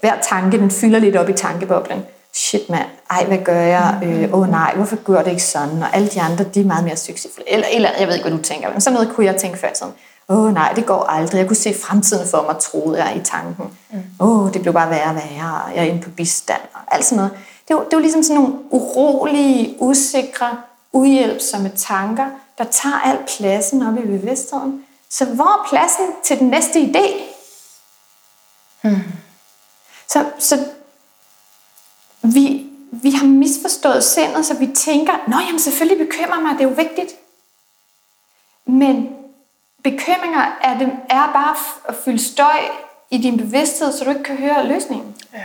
hver tanke, den fylder lidt op i tankeboblen. Shit mand, ej, hvad gør jeg? Øh, oh, nej, hvorfor gør det ikke sådan? Og alle de andre, de er meget mere succesfulde. Eller, eller jeg ved ikke, hvad du tænker, men sådan noget kunne jeg tænke før i tiden. Åh nej, det går aldrig. Jeg kunne se fremtiden for mig, troede jeg i tanken. Åh, det blev bare værre og værre. Jeg er inde på bistand og alt sådan noget. Det var, det var ligesom sådan nogle urolige, usikre, uhjælpsomme tanker, der tager al pladsen op i bevidstheden. Så hvor er pladsen til den næste idé? Så, så vi, vi har misforstået sindet, så vi tænker, nå jamen selvfølgelig bekymrer mig, det er jo vigtigt. Men bekymringer er, det, er bare at fylde støj i din bevidsthed, så du ikke kan høre løsningen. Ja.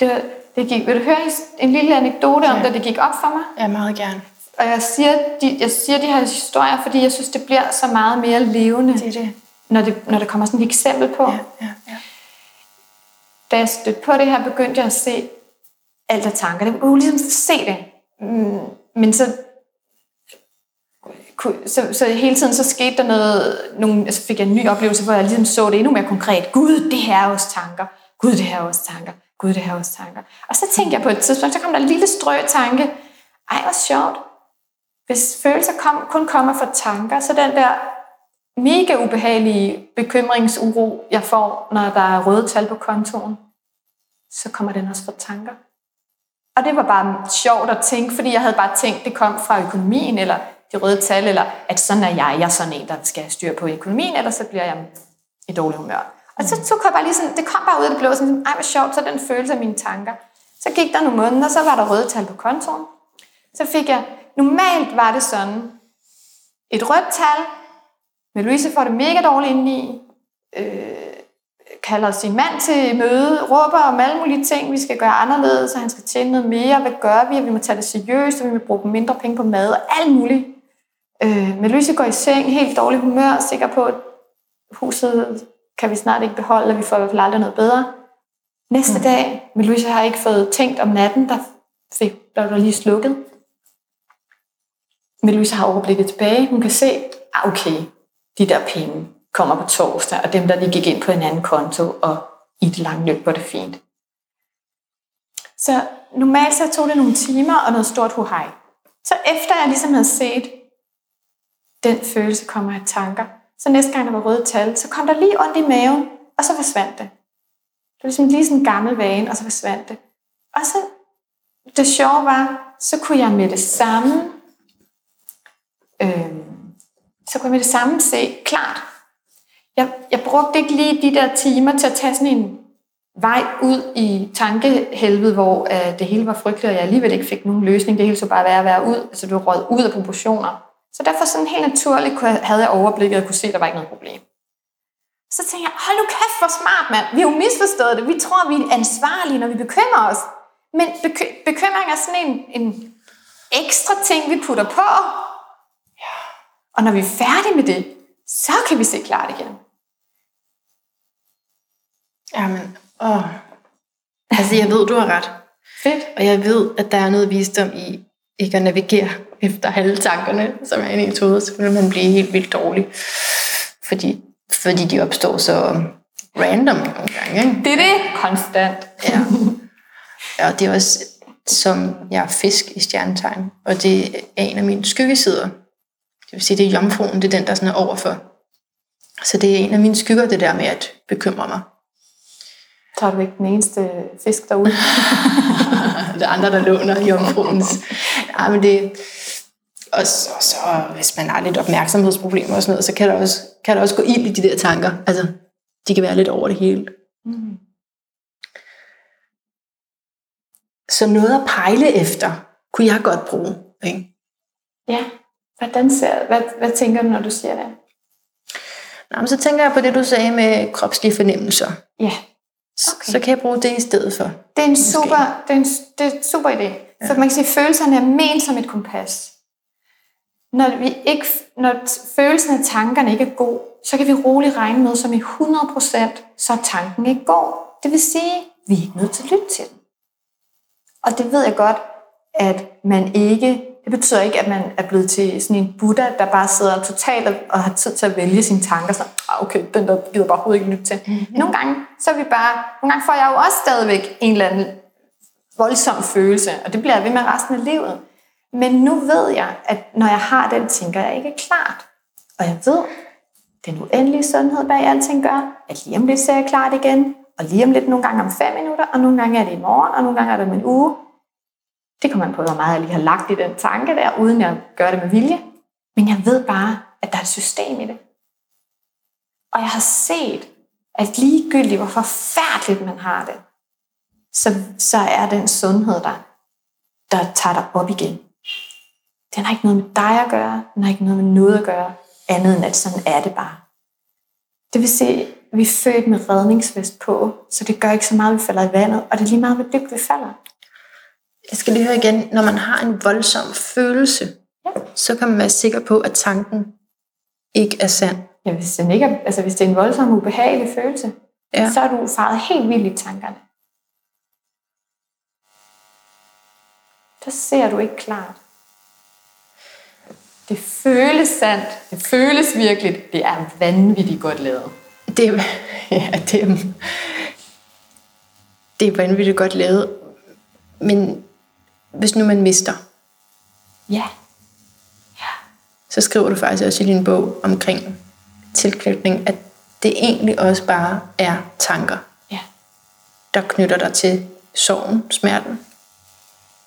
Det, det gik, vil du høre en lille anekdote om Ja. det, det gik op for mig? ja, meget gerne. Og jeg siger, de, jeg siger de her historier, fordi jeg synes, det bliver så meget mere levende, Det det. når, det, når der kommer sådan et eksempel på. Ja, ja, ja. da jeg stødte på det her, begyndte jeg at se alt af tanker. Det kunne ligesom se det. Mm, Men så, så, så hele tiden så skete der noget, nogle, så fik jeg en ny oplevelse, hvor jeg ligesom så det endnu mere konkret. Gud, det her er også tanker. Gud, det her er også tanker. Gud, det her er også tanker. Og så tænkte jeg på et tidspunkt, så kom der en lille strø tanke. Ej, hvor sjovt. Hvis følelser kom, kun kommer fra tanker, så den der mega ubehagelige bekymringsuro, jeg får, når der er røde tal på kontoen, så kommer den også fra tanker. Og det var bare sjovt at tænke, fordi jeg havde bare tænkt, det kom fra økonomien, eller de røde tal, eller at sådan er jeg, jeg er sådan en, der skal have styr på økonomien, eller så bliver jeg i dårlig humør. Og så, så kom jeg bare lige sådan, det kom bare ud af det blå, sådan, ej hvor sjovt, så den følelse af mine tanker. Så gik der nogle måneder, så var der røde tal på kontoen. Så fik jeg, normalt var det sådan, et rødt tal, med Louise får det mega dårligt indeni, øh, kalder sin mand til møde, råber om alle mulige ting, vi skal gøre anderledes, så han skal tjene noget mere, hvad gør vi, vi må tage det seriøst, og vi må bruge mindre penge på mad, og alt muligt. Øh, men Louise går i seng, helt dårlig humør, sikker på, at huset kan vi snart ikke beholde, og vi får i hvert fald aldrig noget bedre. Næste mm. dag, men Louise har ikke fået tænkt om natten, der fik der var lige slukket. Men Louise har overblikket tilbage. Hun kan se, ah, okay, de der penge kommer på torsdag, og dem, der lige gik ind på en anden konto, og i det lange løb var det fint. Så normalt så tog det nogle timer og noget stort huhej. Så efter jeg ligesom havde set, den følelse kommer af tanker, så næste gang der var røde tal, så kom der lige ondt i maven, og så forsvandt det. Det var ligesom lige sådan en gammel vane, og så forsvandt det. Og så, det sjove var, så kunne jeg med det samme, øh, så kunne jeg med det samme se klart. Jeg, jeg brugte ikke lige de der timer til at tage sådan en vej ud i tankehelvede, hvor øh, det hele var frygteligt, og jeg alligevel ikke fik nogen løsning. Det hele så bare være at være ud. Altså, du rød ud af proportioner. Så derfor sådan helt naturligt havde jeg overblikket og kunne se, at der var ikke noget problem. Så tænkte jeg, hold nu kæft, hvor smart, mand. Vi har jo misforstået det. Vi tror, vi er ansvarlige, når vi bekymrer os. Men beky- bekymring er sådan en, en ekstra ting, vi putter på. Og når vi er færdige med det, så kan vi se klart igen. Jamen, åh. Altså, jeg ved, du har ret. Fedt. Og jeg ved, at der er noget visdom i ikke at navigere efter alle tankerne, som er inde i ens hoved, så vil man blive helt vildt dårlig. Fordi, fordi de opstår så random nogle gange. Ikke? Det er det. Konstant. Ja. ja, det er også, som jeg er fisk i stjernetegn, og det er en af mine skyggesider. Det vil sige, det er jomfruen, det er den, der sådan er overfor. Så det er en af mine skygger, det der med at bekymre mig. Så er du ikke den eneste fisk derude. det er andre, der låner jomfruens. Nej, men det, og så, så, hvis man har lidt opmærksomhedsproblemer og sådan noget, så kan der også, kan der også gå ind i de der tanker. Altså, de kan være lidt over det hele. Mm. Så noget at pejle efter, kunne jeg godt bruge. Ikke? Ja, hvordan ser, hvad, hvad tænker du, når du siger det? Nå, men så tænker jeg på det, du sagde med kropslige fornemmelser. Ja. Okay. Så kan jeg bruge det i stedet for. Det er en super, det er en, det er en super idé. Ja. For man kan sige, at følelserne er ment som et kompas. Når, vi ikke, når følelsen af tankerne ikke er god, så kan vi roligt regne med, som i 100%, så er tanken ikke god. Det vil sige, at vi er ikke nødt til at lytte til den. Og det ved jeg godt, at man ikke det betyder ikke, at man er blevet til sådan en Buddha, der bare sidder totalt og har tid til at vælge sine tanker. Så, ah, okay, den der gider bare overhovedet ikke lytte til. Mm-hmm. Nogle gange, så er vi bare, nogle gange får jeg jo også stadigvæk en eller anden voldsom følelse, og det bliver jeg ved med resten af livet. Men nu ved jeg, at når jeg har den, tænker jeg ikke klart. Og jeg ved, den uendelige sundhed bag alting gør, at lige om lidt ser jeg klart igen, og lige om lidt nogle gange om fem minutter, og nogle gange er det i morgen, og nogle gange er det om en uge. Det kommer man på, hvor meget jeg lige har lagt i den tanke der, uden jeg gør det med vilje. Men jeg ved bare, at der er et system i det. Og jeg har set, at ligegyldigt hvor forfærdeligt man har det, så, så er den sundhed der, der tager dig op igen. Den har ikke noget med dig at gøre, den har ikke noget med noget at gøre, andet end at sådan er det bare. Det vil sige, at vi er født med redningsvest på, så det gør ikke så meget, at vi falder i vandet, og det er lige meget, hvor dybt vi falder. Jeg skal lige høre igen, når man har en voldsom følelse, ja. så kan man være sikker på, at tanken ikke er sand. Ja, hvis, den ikke er, altså hvis det er en voldsom, ubehagelig følelse, ja. så er du faret helt vildt i tankerne. Der ser du ikke klart. Det føles sandt. Det føles virkelig. Det er vanvittigt godt lavet. Det er, ja, det er, det er vanvittigt godt lavet. Men hvis nu man mister. Ja. ja. Så skriver du faktisk også i din bog omkring tilknytning, at det egentlig også bare er tanker, Ja. der knytter dig til sorgen, smerten.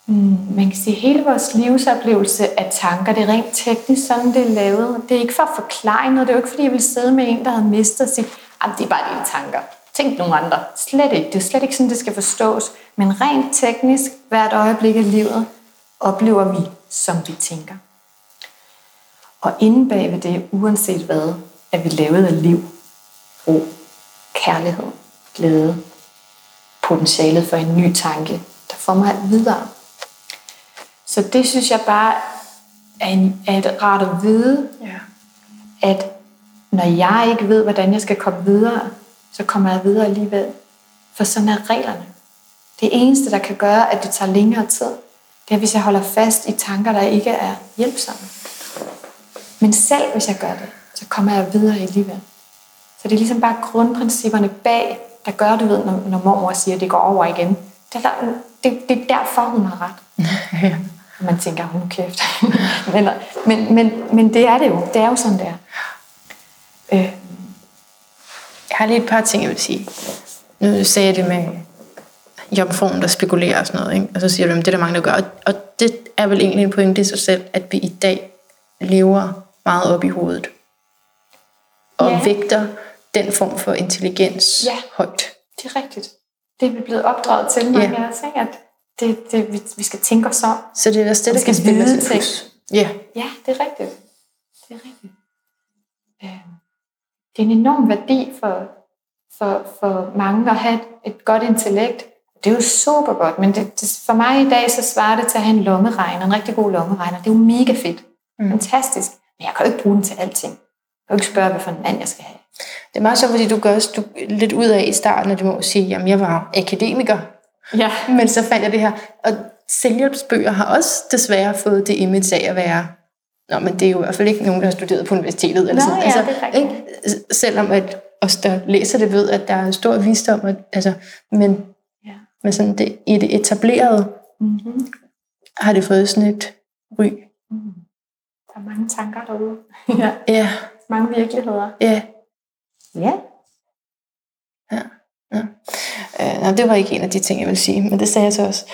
Mm, man kan sige, at hele vores livsoplevelse af tanker, det er rent teknisk sådan, det er lavet. Det er ikke for at forklare noget. Det er jo ikke, fordi jeg vil sidde med en, der havde mistet og sige, at det er bare dine tanker. Tænk nogle andre. Slet ikke. Det er slet ikke sådan, det skal forstås. Men rent teknisk, hvert øjeblik af livet, oplever vi, som vi tænker. Og inde bag ved det, uanset hvad, er vi lavet af liv, ro, kærlighed, glæde, potentialet for en ny tanke, der får mig videre. Så det synes jeg bare er, en, er et rart at vide, Ja. at når jeg ikke ved, hvordan jeg skal komme videre, så kommer jeg videre alligevel. For sådan er reglerne. Det eneste, der kan gøre, at det tager længere tid, det er, hvis jeg holder fast i tanker, der ikke er hjælpsomme. Men selv hvis jeg gør det, så kommer jeg videre alligevel. Så det er ligesom bare grundprincipperne bag, der gør, du ved, når, når mormor siger, at det går over igen. Det er, der, det, det er derfor, hun har ret. ja. Og man tænker, hun kæft. men, men, men, men det er det jo. Det er jo sådan, det er. Øh, Jeg har lige et par ting, jeg vil sige. Nu sagde jeg det med jomfruen, der spekulerer og sådan noget. Ikke? Og så siger du, at det er der mange, der gør. Og, og det er vel egentlig en pointe i sig selv, at vi i dag lever meget op i hovedet. Og Ja. vægter den form for intelligens Ja. højt. det er rigtigt. Det er vi blevet opdraget til, mange Ja. af os, ikke? at det, det, vi, vi skal tænke os om. Så det er også det, der skal spille os ting. Ja, Ja, det er rigtigt. Det er rigtigt. Øh, Det er en enorm værdi for, for, for mange at have et, godt intellekt. Det er jo super godt, men det, det, for mig i dag, så svarer det til at have en lommeregner, en rigtig god lommeregner. Det er jo mega fedt. Mm. Fantastisk. Men jeg kan jo ikke bruge den til alting. Jeg kan jo ikke spørge, hvad for en mand jeg skal have. det er meget sjovt, fordi du gør også du, lidt ud af i starten, at du må sige, at jeg var akademiker. Ja. Men så fandt jeg det her. Og selvhjælpsbøger har også desværre fået det image af at være, Nå, men det er jo i hvert fald ikke nogen, der har studeret på universitetet. Eller Nå, sådan. Altså, ja, det er ikke? Selvom at os, der læser det, ved, at der er en stor visdom. Og, altså, men, Ja. men sådan det, i det etablerede Mm-hmm. har det fået sådan et ry. Mm. Der er mange tanker derude. ja. Ja, Mange virkeligheder. ja. Ja. Uh, nej, det var ikke en af de ting, jeg ville sige, men det sagde jeg så også.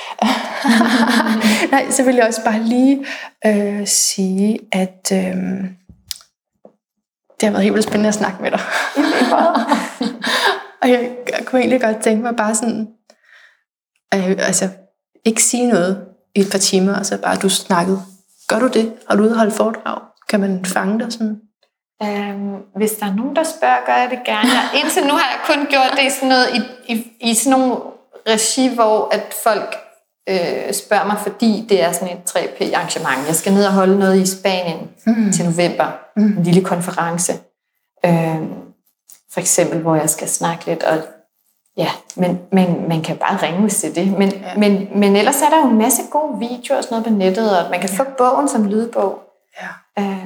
nej, så vil jeg også bare lige uh, sige, at uh, det har været helt vildt spændende at snakke med dig. og jeg, jeg kunne egentlig godt tænke mig bare sådan, uh, altså ikke sige noget i et par timer, og så bare du snakkede. Gør du det? Har du ude holdt foredrag? Kan man fange dig sådan? Øhm, hvis der er nogen, der spørger, gør jeg det gerne. Jeg, indtil nu har jeg kun gjort det i sådan, noget, i, i, i sådan nogle regi, hvor at folk øh, spørger mig, fordi det er sådan et 3P-arrangement. Jeg skal ned og holde noget i Spanien mm. til november. Mm. En lille konference. Øhm, for eksempel, hvor jeg skal snakke lidt. Og, ja, men, men man kan bare ringe, hvis det er det. Men, ja. men, men ellers er der jo en masse gode videoer og sådan noget på nettet, og man kan ja. få bogen som lydbog. Ja. Øh,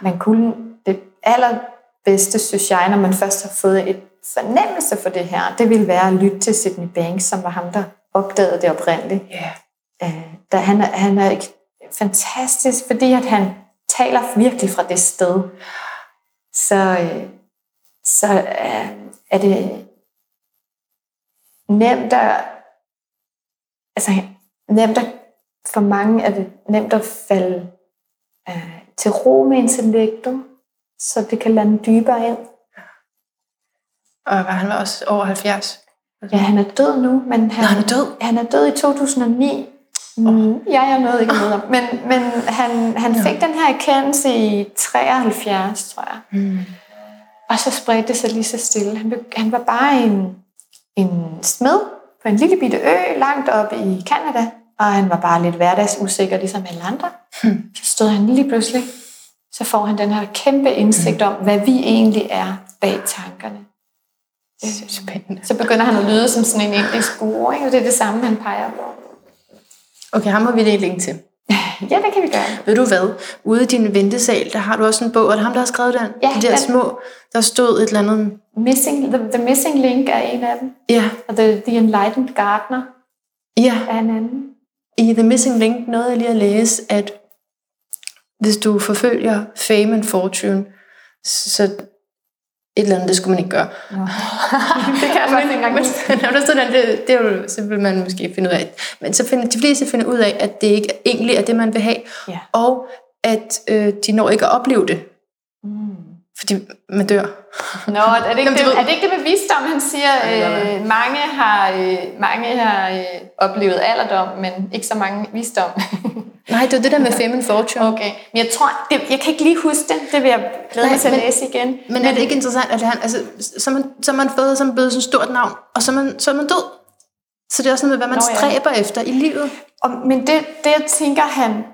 man kunne det allerbedste, synes jeg, når man først har fået et fornemmelse for det her, det ville være at lytte til Sidney Banks, som var ham, der opdagede det oprindeligt. Ja. Øh, da han, er, han er ikke fantastisk, fordi at han taler virkelig fra det sted. Så, øh, så øh, er det nemt at altså nemt at, for mange er det nemt at falde øh, til ro med intellektet, så det kan lande dybere ind. Og han var også over 70. Ja, han er død nu, men han, Nå, han er død? Han er død i 2009. Mm, ja, jeg nåede ikke med ham. Men, men han, han fik den her erkendelse i 73, tror jeg. Mm. Og så spredte det sig lige så stille. Han, han var bare en, en smed på en lille bitte ø langt oppe i Kanada, og han var bare lidt hverdagsusikker, ligesom alle andre. Hmm. Så stod han lige pludselig, så får han den her kæmpe indsigt om, hvad vi egentlig er bag tankerne. Det er spændende. Så begynder han at lyde som sådan en indisk guru, ikke? og det er det samme, han peger på. Okay, ham må vi dele link til. Ja, det kan vi gøre. Ved du hvad? Ude i din ventesal, der har du også en bog. Er det ham, der har skrevet den? Ja, De der den. små, der stod et eller andet... Missing, the, the Missing Link er en af dem, Ja, og The, the Enlightened Gardener ja. er en anden. I The Missing Link nåede jeg lige at læse, at hvis du forfølger fame and fortune, Så et eller andet, det skulle man ikke gøre. Nå. det kan jeg faktisk ikke engang men, huske. sådan, det, det er jo, så vil man måske finde ud af. Men så finder, de fleste finder ud af, at det ikke egentlig er det, man vil have. Ja. Og at øh, de når ikke at opleve det, Mm. fordi man dør. Nå, er det, ikke Jamen, det, ved- er det ikke det med visdom, han siger? Ja, Øh, mange har, øh, mange har øh, oplevet alderdom, men ikke så mange visdom. Nej, det er det der med and fortune. okay, men jeg tror, det, jeg kan ikke lige huske det. Det vil jeg glæde mig til at men- læse igen. Men er det ikke interessant, at han, altså, så, man, så man fået som blevet sådan et stort navn, og så man, så man død. Så det er også noget med, hvad man Nå, ja. stræber efter i livet. Og, men det, det, jeg tænker, han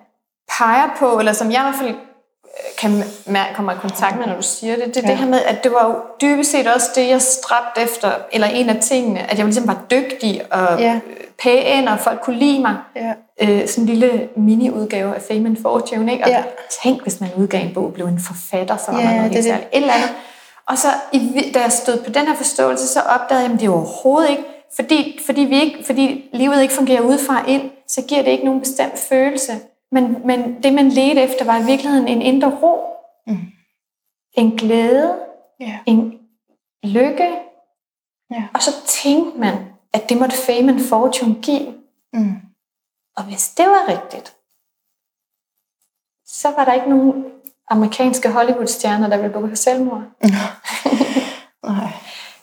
peger på, eller som jeg i hvert fald kan mærke, kommer i kontakt med, når du siger det, det er ja. Det her med, at det var jo dybest set også det, jeg stræbte efter, eller en af tingene, at jeg ligesom var dygtig og Ja. pæn, og folk kunne lide mig. Ja. Øh, sådan en lille mini-udgave af Fame and Fortune, ikke? Og Ja. tænk, hvis man udgav en bog og blev en forfatter, så var Ja, man helt det. særligt. Et eller andet. Og så, da jeg stod på den her forståelse, så opdagede jeg, at det er overhovedet ikke, fordi, fordi, vi ikke, fordi livet ikke fungerer udefra ind, så giver det ikke nogen bestemt følelse. Men, men det, man ledte efter, var i virkeligheden en indre ro, Mm. en glæde, Ja. en lykke. Ja. Og så tænkte man, at det måtte fame and fortune give. Mm. Og hvis det var rigtigt, så var der ikke nogen amerikanske Hollywood-stjerner, der ville begå selvmord. Nej.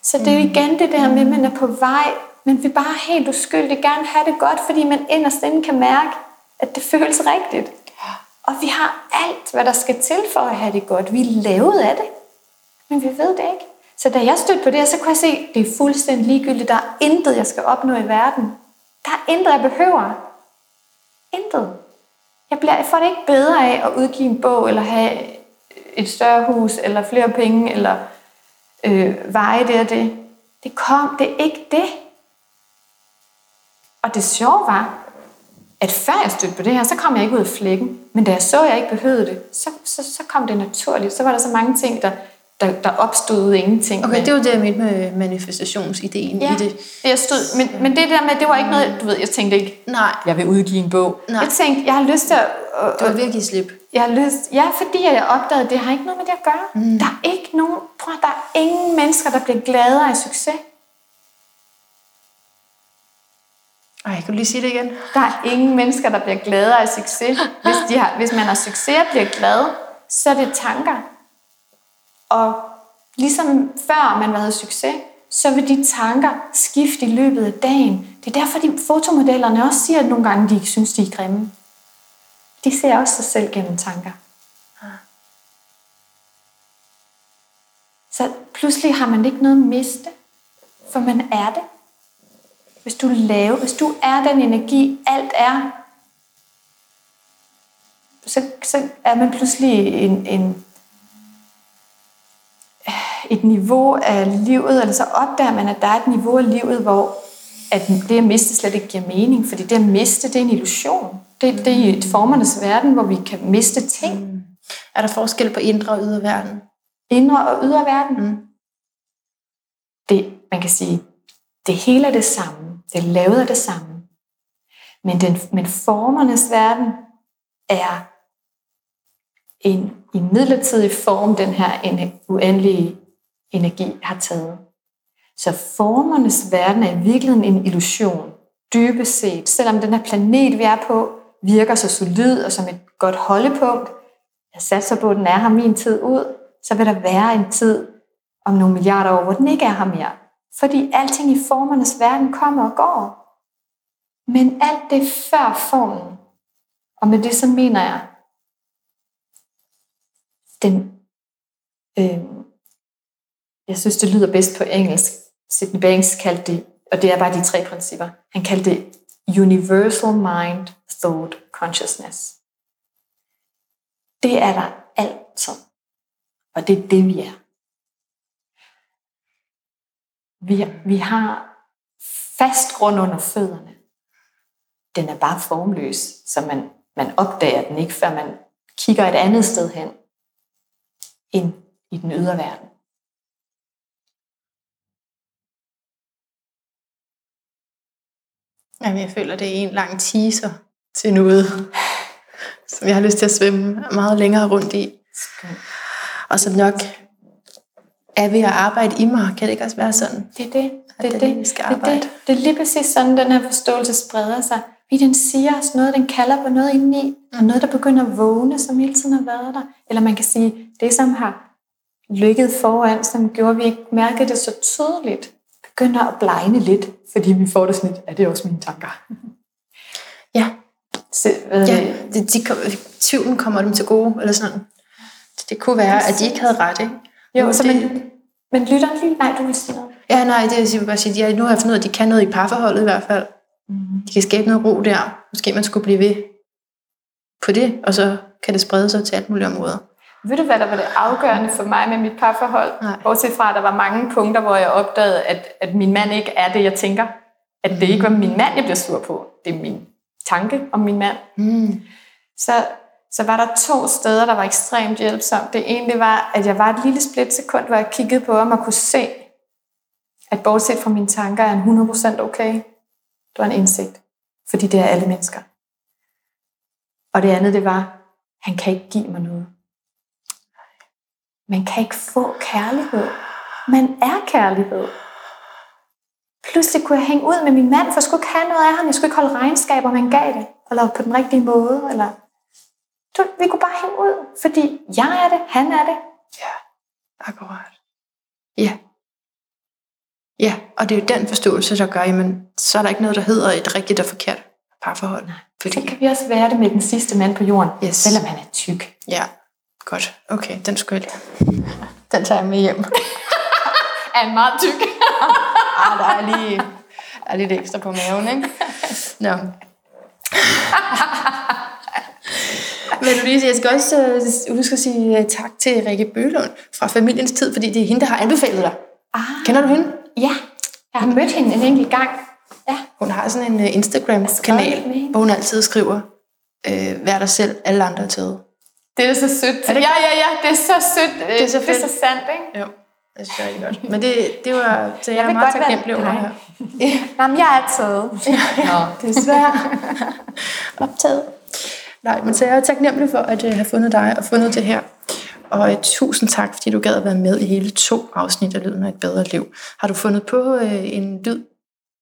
Så det er jo igen det der med, at man er på vej, men vil bare helt uskyldigt gerne have det godt, fordi man inderst inde kan mærke, at det føles rigtigt. Og vi har alt, hvad der skal til for at have det godt. Vi er lavet af det, men vi ved det ikke. Så da jeg stødte på det så kunne jeg se, at det er fuldstændig ligegyldigt. Der er intet, jeg skal opnå i verden. Der er intet, jeg behøver. Intet. Jeg, bliver, jeg får det ikke bedre af at udgive en bog, eller have et større hus, eller flere penge, eller øh, veje det og det. Det kom, det er ikke det. Og det sjove var, at før jeg stødte på det her, så kom jeg ikke ud af flækken. Men da jeg så, at jeg ikke behøvede det, så, så, så kom det naturligt. Så var der så mange ting, der, der, der opstod ingenting. Okay, Men- det var det, jeg mente med manifestationsideen ja, i det. Jeg stod, men, men det der med, det var ikke noget, du ved, jeg tænkte ikke, Nej, jeg vil udgive en bog. Nej. Jeg tænkte, jeg har lyst til at... at, du at give slip. jeg har lyst, ja, fordi jeg opdagede, at det har ikke noget med det at gøre. Mm. Der er ikke nogen, prøv, der er ingen mennesker, der bliver gladere af succes. Ej, kan du lige sige det igen? Der er ingen mennesker, der bliver gladere af succes. Hvis, de har, hvis man har succes og bliver glad, så er det tanker. Og ligesom før man havde succes, så vil de tanker skifte i løbet af dagen. Det er derfor, de fotomodellerne også siger, at nogle gange de ikke synes, de er grimme. De ser også sig selv gennem tanker. Så pludselig har man ikke noget at miste, for man er det. Hvis du laver, hvis du er den energi, alt er, så, så er man pludselig en, en, et niveau af livet, eller så opdager man, at der er et niveau af livet, hvor at det at miste slet ikke giver mening, fordi det at miste, det er en illusion. Det, det er i et formernes verden, hvor vi kan miste ting. Er der forskel på indre og ydre verden? Indre og ydre verden. Mm. Det, man kan sige, det hele er det samme. Det er lavet af det samme. Men, den, men formernes verden er en i midlertidig form, den her ene- uendelige energi har taget. Så formernes verden er i virkeligheden en illusion, dybest set. Selvom den her planet, vi er på, virker så solid og som et godt holdepunkt, jeg satser på, at den er her min tid ud, så vil der være en tid om nogle milliarder år, hvor den ikke er her mere. Fordi alting i formernes verden kommer og går. Men alt det før formen. Og med det så mener jeg, den, øh, jeg synes, det lyder bedst på engelsk. Sidney Banks kaldte det, og det er bare de tre principper. Han kaldte det Universal Mind, Thought, Consciousness. Det er der altid. Og det er det, vi er. Vi, vi har fast grund under fødderne. Den er bare formløs, så man, man opdager den ikke, før man kigger et andet sted hen end i den ydre verden. Jamen, jeg føler, det er en lang teaser til noget, som jeg har lyst til at svømme meget længere rundt i. Og så nok er ved at arbejde i mig. Kan det ikke også være sådan? Det er det. Det er det, det. vi skal det, arbejde. det. det er lige præcis sådan, den her forståelse spreder sig. Fordi den siger os noget, den kalder på noget indeni, og noget, der begynder at vågne, som hele tiden har været der. Eller man kan sige, det som har lykket foran, som gjorde, at vi ikke mærkede det så tydeligt, begynder at blegne lidt, fordi vi får det sådan lidt, er det også mine tanker? Ja, Så, hvad ja det, de, kom- tvivlen kommer dem til gode, eller sådan. Det kunne være, at de ikke havde ret, ikke? Jo, så det- men, men lytter lige, nej, du vil sige noget. Ja, nej, det vil jeg bare sige, ja, nu har jeg fundet ud af, at de kan noget i parforholdet i hvert fald. Mm. De kan skabe noget ro der. Måske man skulle blive ved på det, og så kan det sprede sig til alt mulige områder. Ved du, hvad der var det afgørende for mig med mit parforhold? Nej. Bortset fra, at der var mange punkter, hvor jeg opdagede, at, at min mand ikke er det, jeg tænker. At det ikke var min mand, jeg bliver sur på. Det er min tanke om min mand. Mm. Så, så var der to steder, der var ekstremt hjælpsomt. Det ene det var, at jeg var et lille splitsekund, hvor jeg kiggede på ham og kunne se, at bortset fra mine tanker, er han 100% okay. Det var en indsigt. Fordi det er alle mennesker. Og det andet, det var, han kan ikke give mig noget. Man kan ikke få kærlighed. Man er kærlighed. Pludselig kunne jeg hænge ud med min mand, for jeg skulle ikke have noget af ham. Jeg skulle ikke holde regnskab, om han gav det. Eller på den rigtige måde. Eller... Du, vi kunne bare hænge ud, fordi jeg er det, han er det. Ja, akkurat. Ja. Ja, og det er jo den forståelse, der gør, jamen, så er der ikke noget, der hedder et rigtigt og forkert parforhold. Så Fordi, kan vi også være det med den sidste mand på jorden, Yes. selvom han er tyk. ja, godt. Okay, den skulle jeg lige. Den tager jeg med hjem. Er han meget tyk? Ah, der er lige er lidt ekstra på maven, ikke? Nå. Men lige, jeg skal også øh, huske at sige øh, tak til Rikke Bølund fra Familiens Tid, fordi det er hende, der har anbefalet dig. Ah, Kender du hende? ja, jeg har mødt hende en enkelt gang. Ja, Hun har sådan en uh, Instagram-kanal, hvor hun altid skriver, øh, vær dig selv, alle andre er taget. det er så sødt. Er det ja, ja, ja, det er så sødt. Det er så det er fedt. så sandt, ikke? Jo, det synes jeg er godt. Men det, det var, så jeg, Jeg er meget taknemmelig over her. Nå, men jeg er taget. Nå, Desværre. Optaget. Nej, men så jeg er taknemmelig for at uh, have fundet dig og fundet det her. Og uh, tusind tak, fordi du gad at være med i hele to afsnit af Lyden af et bedre liv. Har du fundet på uh, en lyd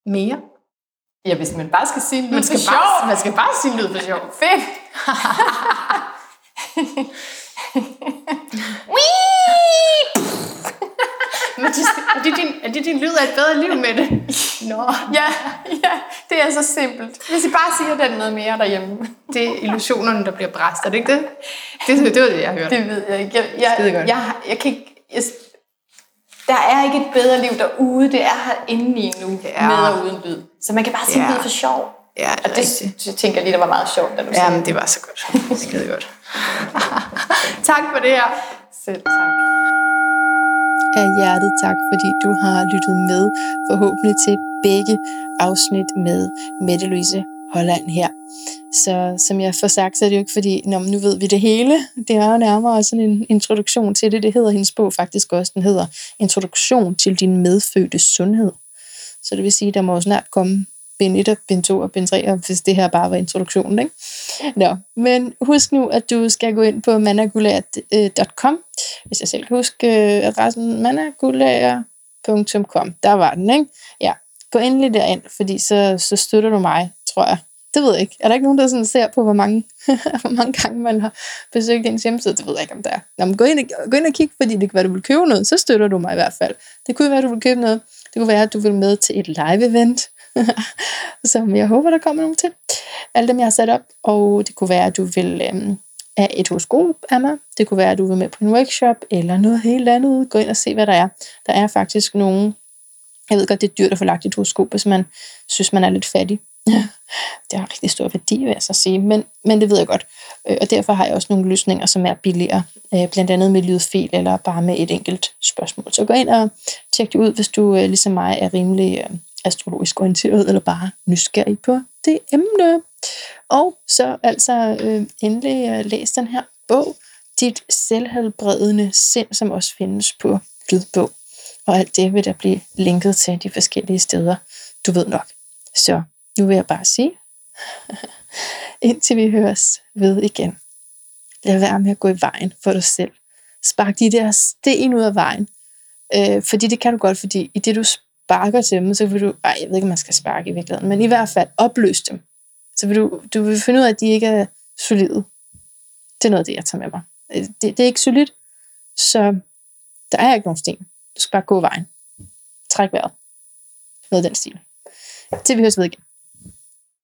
mere? Ja, hvis man bare skal sige en lyd Man skal, for bare, sjov. man skal bare sige en lyd for sjov. Fedt. Men det, er, det din, er det din lyd af et bedre liv med det? Nå, Ja, ja, det er så simpelt. Hvis I bare siger den noget mere derhjemme. det er illusionerne, der bliver bræst, er det ikke det? Det, det var det, jeg hørte. Det ved jeg ikke. Jeg, jeg, godt. jeg, jeg kan ikke... Jeg, der er ikke et bedre liv derude. Det er her inde i nu, Ja. med og uden lyd. Så man kan bare sige Ja. lyd for sjov. Ja, Og det, rigtigt. det tænker jeg lige, der var meget sjovt, da du Ja, sagde det var så godt. Skide godt. tak for det her. Selv tak af hjertet tak, fordi du har lyttet med forhåbentlig til begge afsnit med Mette Louise Holland her. Så som jeg får sagt, så er det jo ikke fordi, når nu ved vi det hele. Det er jo nærmere sådan en introduktion til det. Det hedder hendes bog faktisk også. Den hedder Introduktion til din medfødte sundhed. Så det vil sige, der må jo snart komme bind 1 og bind 2 og bind 3, hvis det her bare var introduktionen. Ikke? Nå, men husk nu, at du skal gå ind på managulært.com, hvis jeg selv kan huske øh, adressen managulager.com. Der var den, ikke? Ja, gå endelig derind, fordi så, så støtter du mig, tror jeg. Det ved jeg ikke. Er der ikke nogen, der sådan ser på, hvor mange, hvor mange gange man har besøgt ens hjemmeside? Det ved jeg ikke, om der er. Nå, men gå ind, og, gå ind og kig, fordi det kan være, du vil købe noget. Så støtter du mig i hvert fald. Det kunne være, du vil købe noget. Det kunne være, at du vil med til et live-event, som jeg håber, der kommer nogen til. Alle dem, jeg har sat op. Og det kunne være, at du vil øhm, have et horoskop af mig. Det kunne være, at du vil med på en workshop, eller noget helt andet. Gå ind og se, hvad der er. Der er faktisk nogen... Jeg ved godt, det er dyrt at få lagt et horoskop, hvis man synes, man er lidt fattig. det har rigtig stor værdi, vil jeg så sige, men, men det ved jeg godt. Øh, og derfor har jeg også nogle løsninger, som er billigere, øh, blandt andet med lydfil eller bare med et enkelt spørgsmål. Så gå ind og tjek det ud, hvis du øh, ligesom mig er rimelig øhm, astrologisk orienteret, eller bare nysgerrig på det emne. Og så altså øh, endelig øh, læs den her bog, Dit selvhelbredende sind, som også findes på lydbog. Og alt det vil der blive linket til de forskellige steder, du ved nok. Så nu vil jeg bare sige, indtil vi høres ved igen. Lad være med at gå i vejen for dig selv, Spark de der sten ud af vejen. Øh, fordi det kan du godt, fordi i det du sparker til dem, så vil du, ej, jeg ved ikke, om man skal sparke i virkeligheden, men i hvert fald opløse dem. Så vil du, du vil finde ud af, at de ikke er solide. Det er noget af det, jeg tager med mig. Øh, det, det er ikke solidt, så der er ikke nogen sten. Du skal bare gå vejen. Træk vejret. Noget af den stil. Til vi høres ved igen.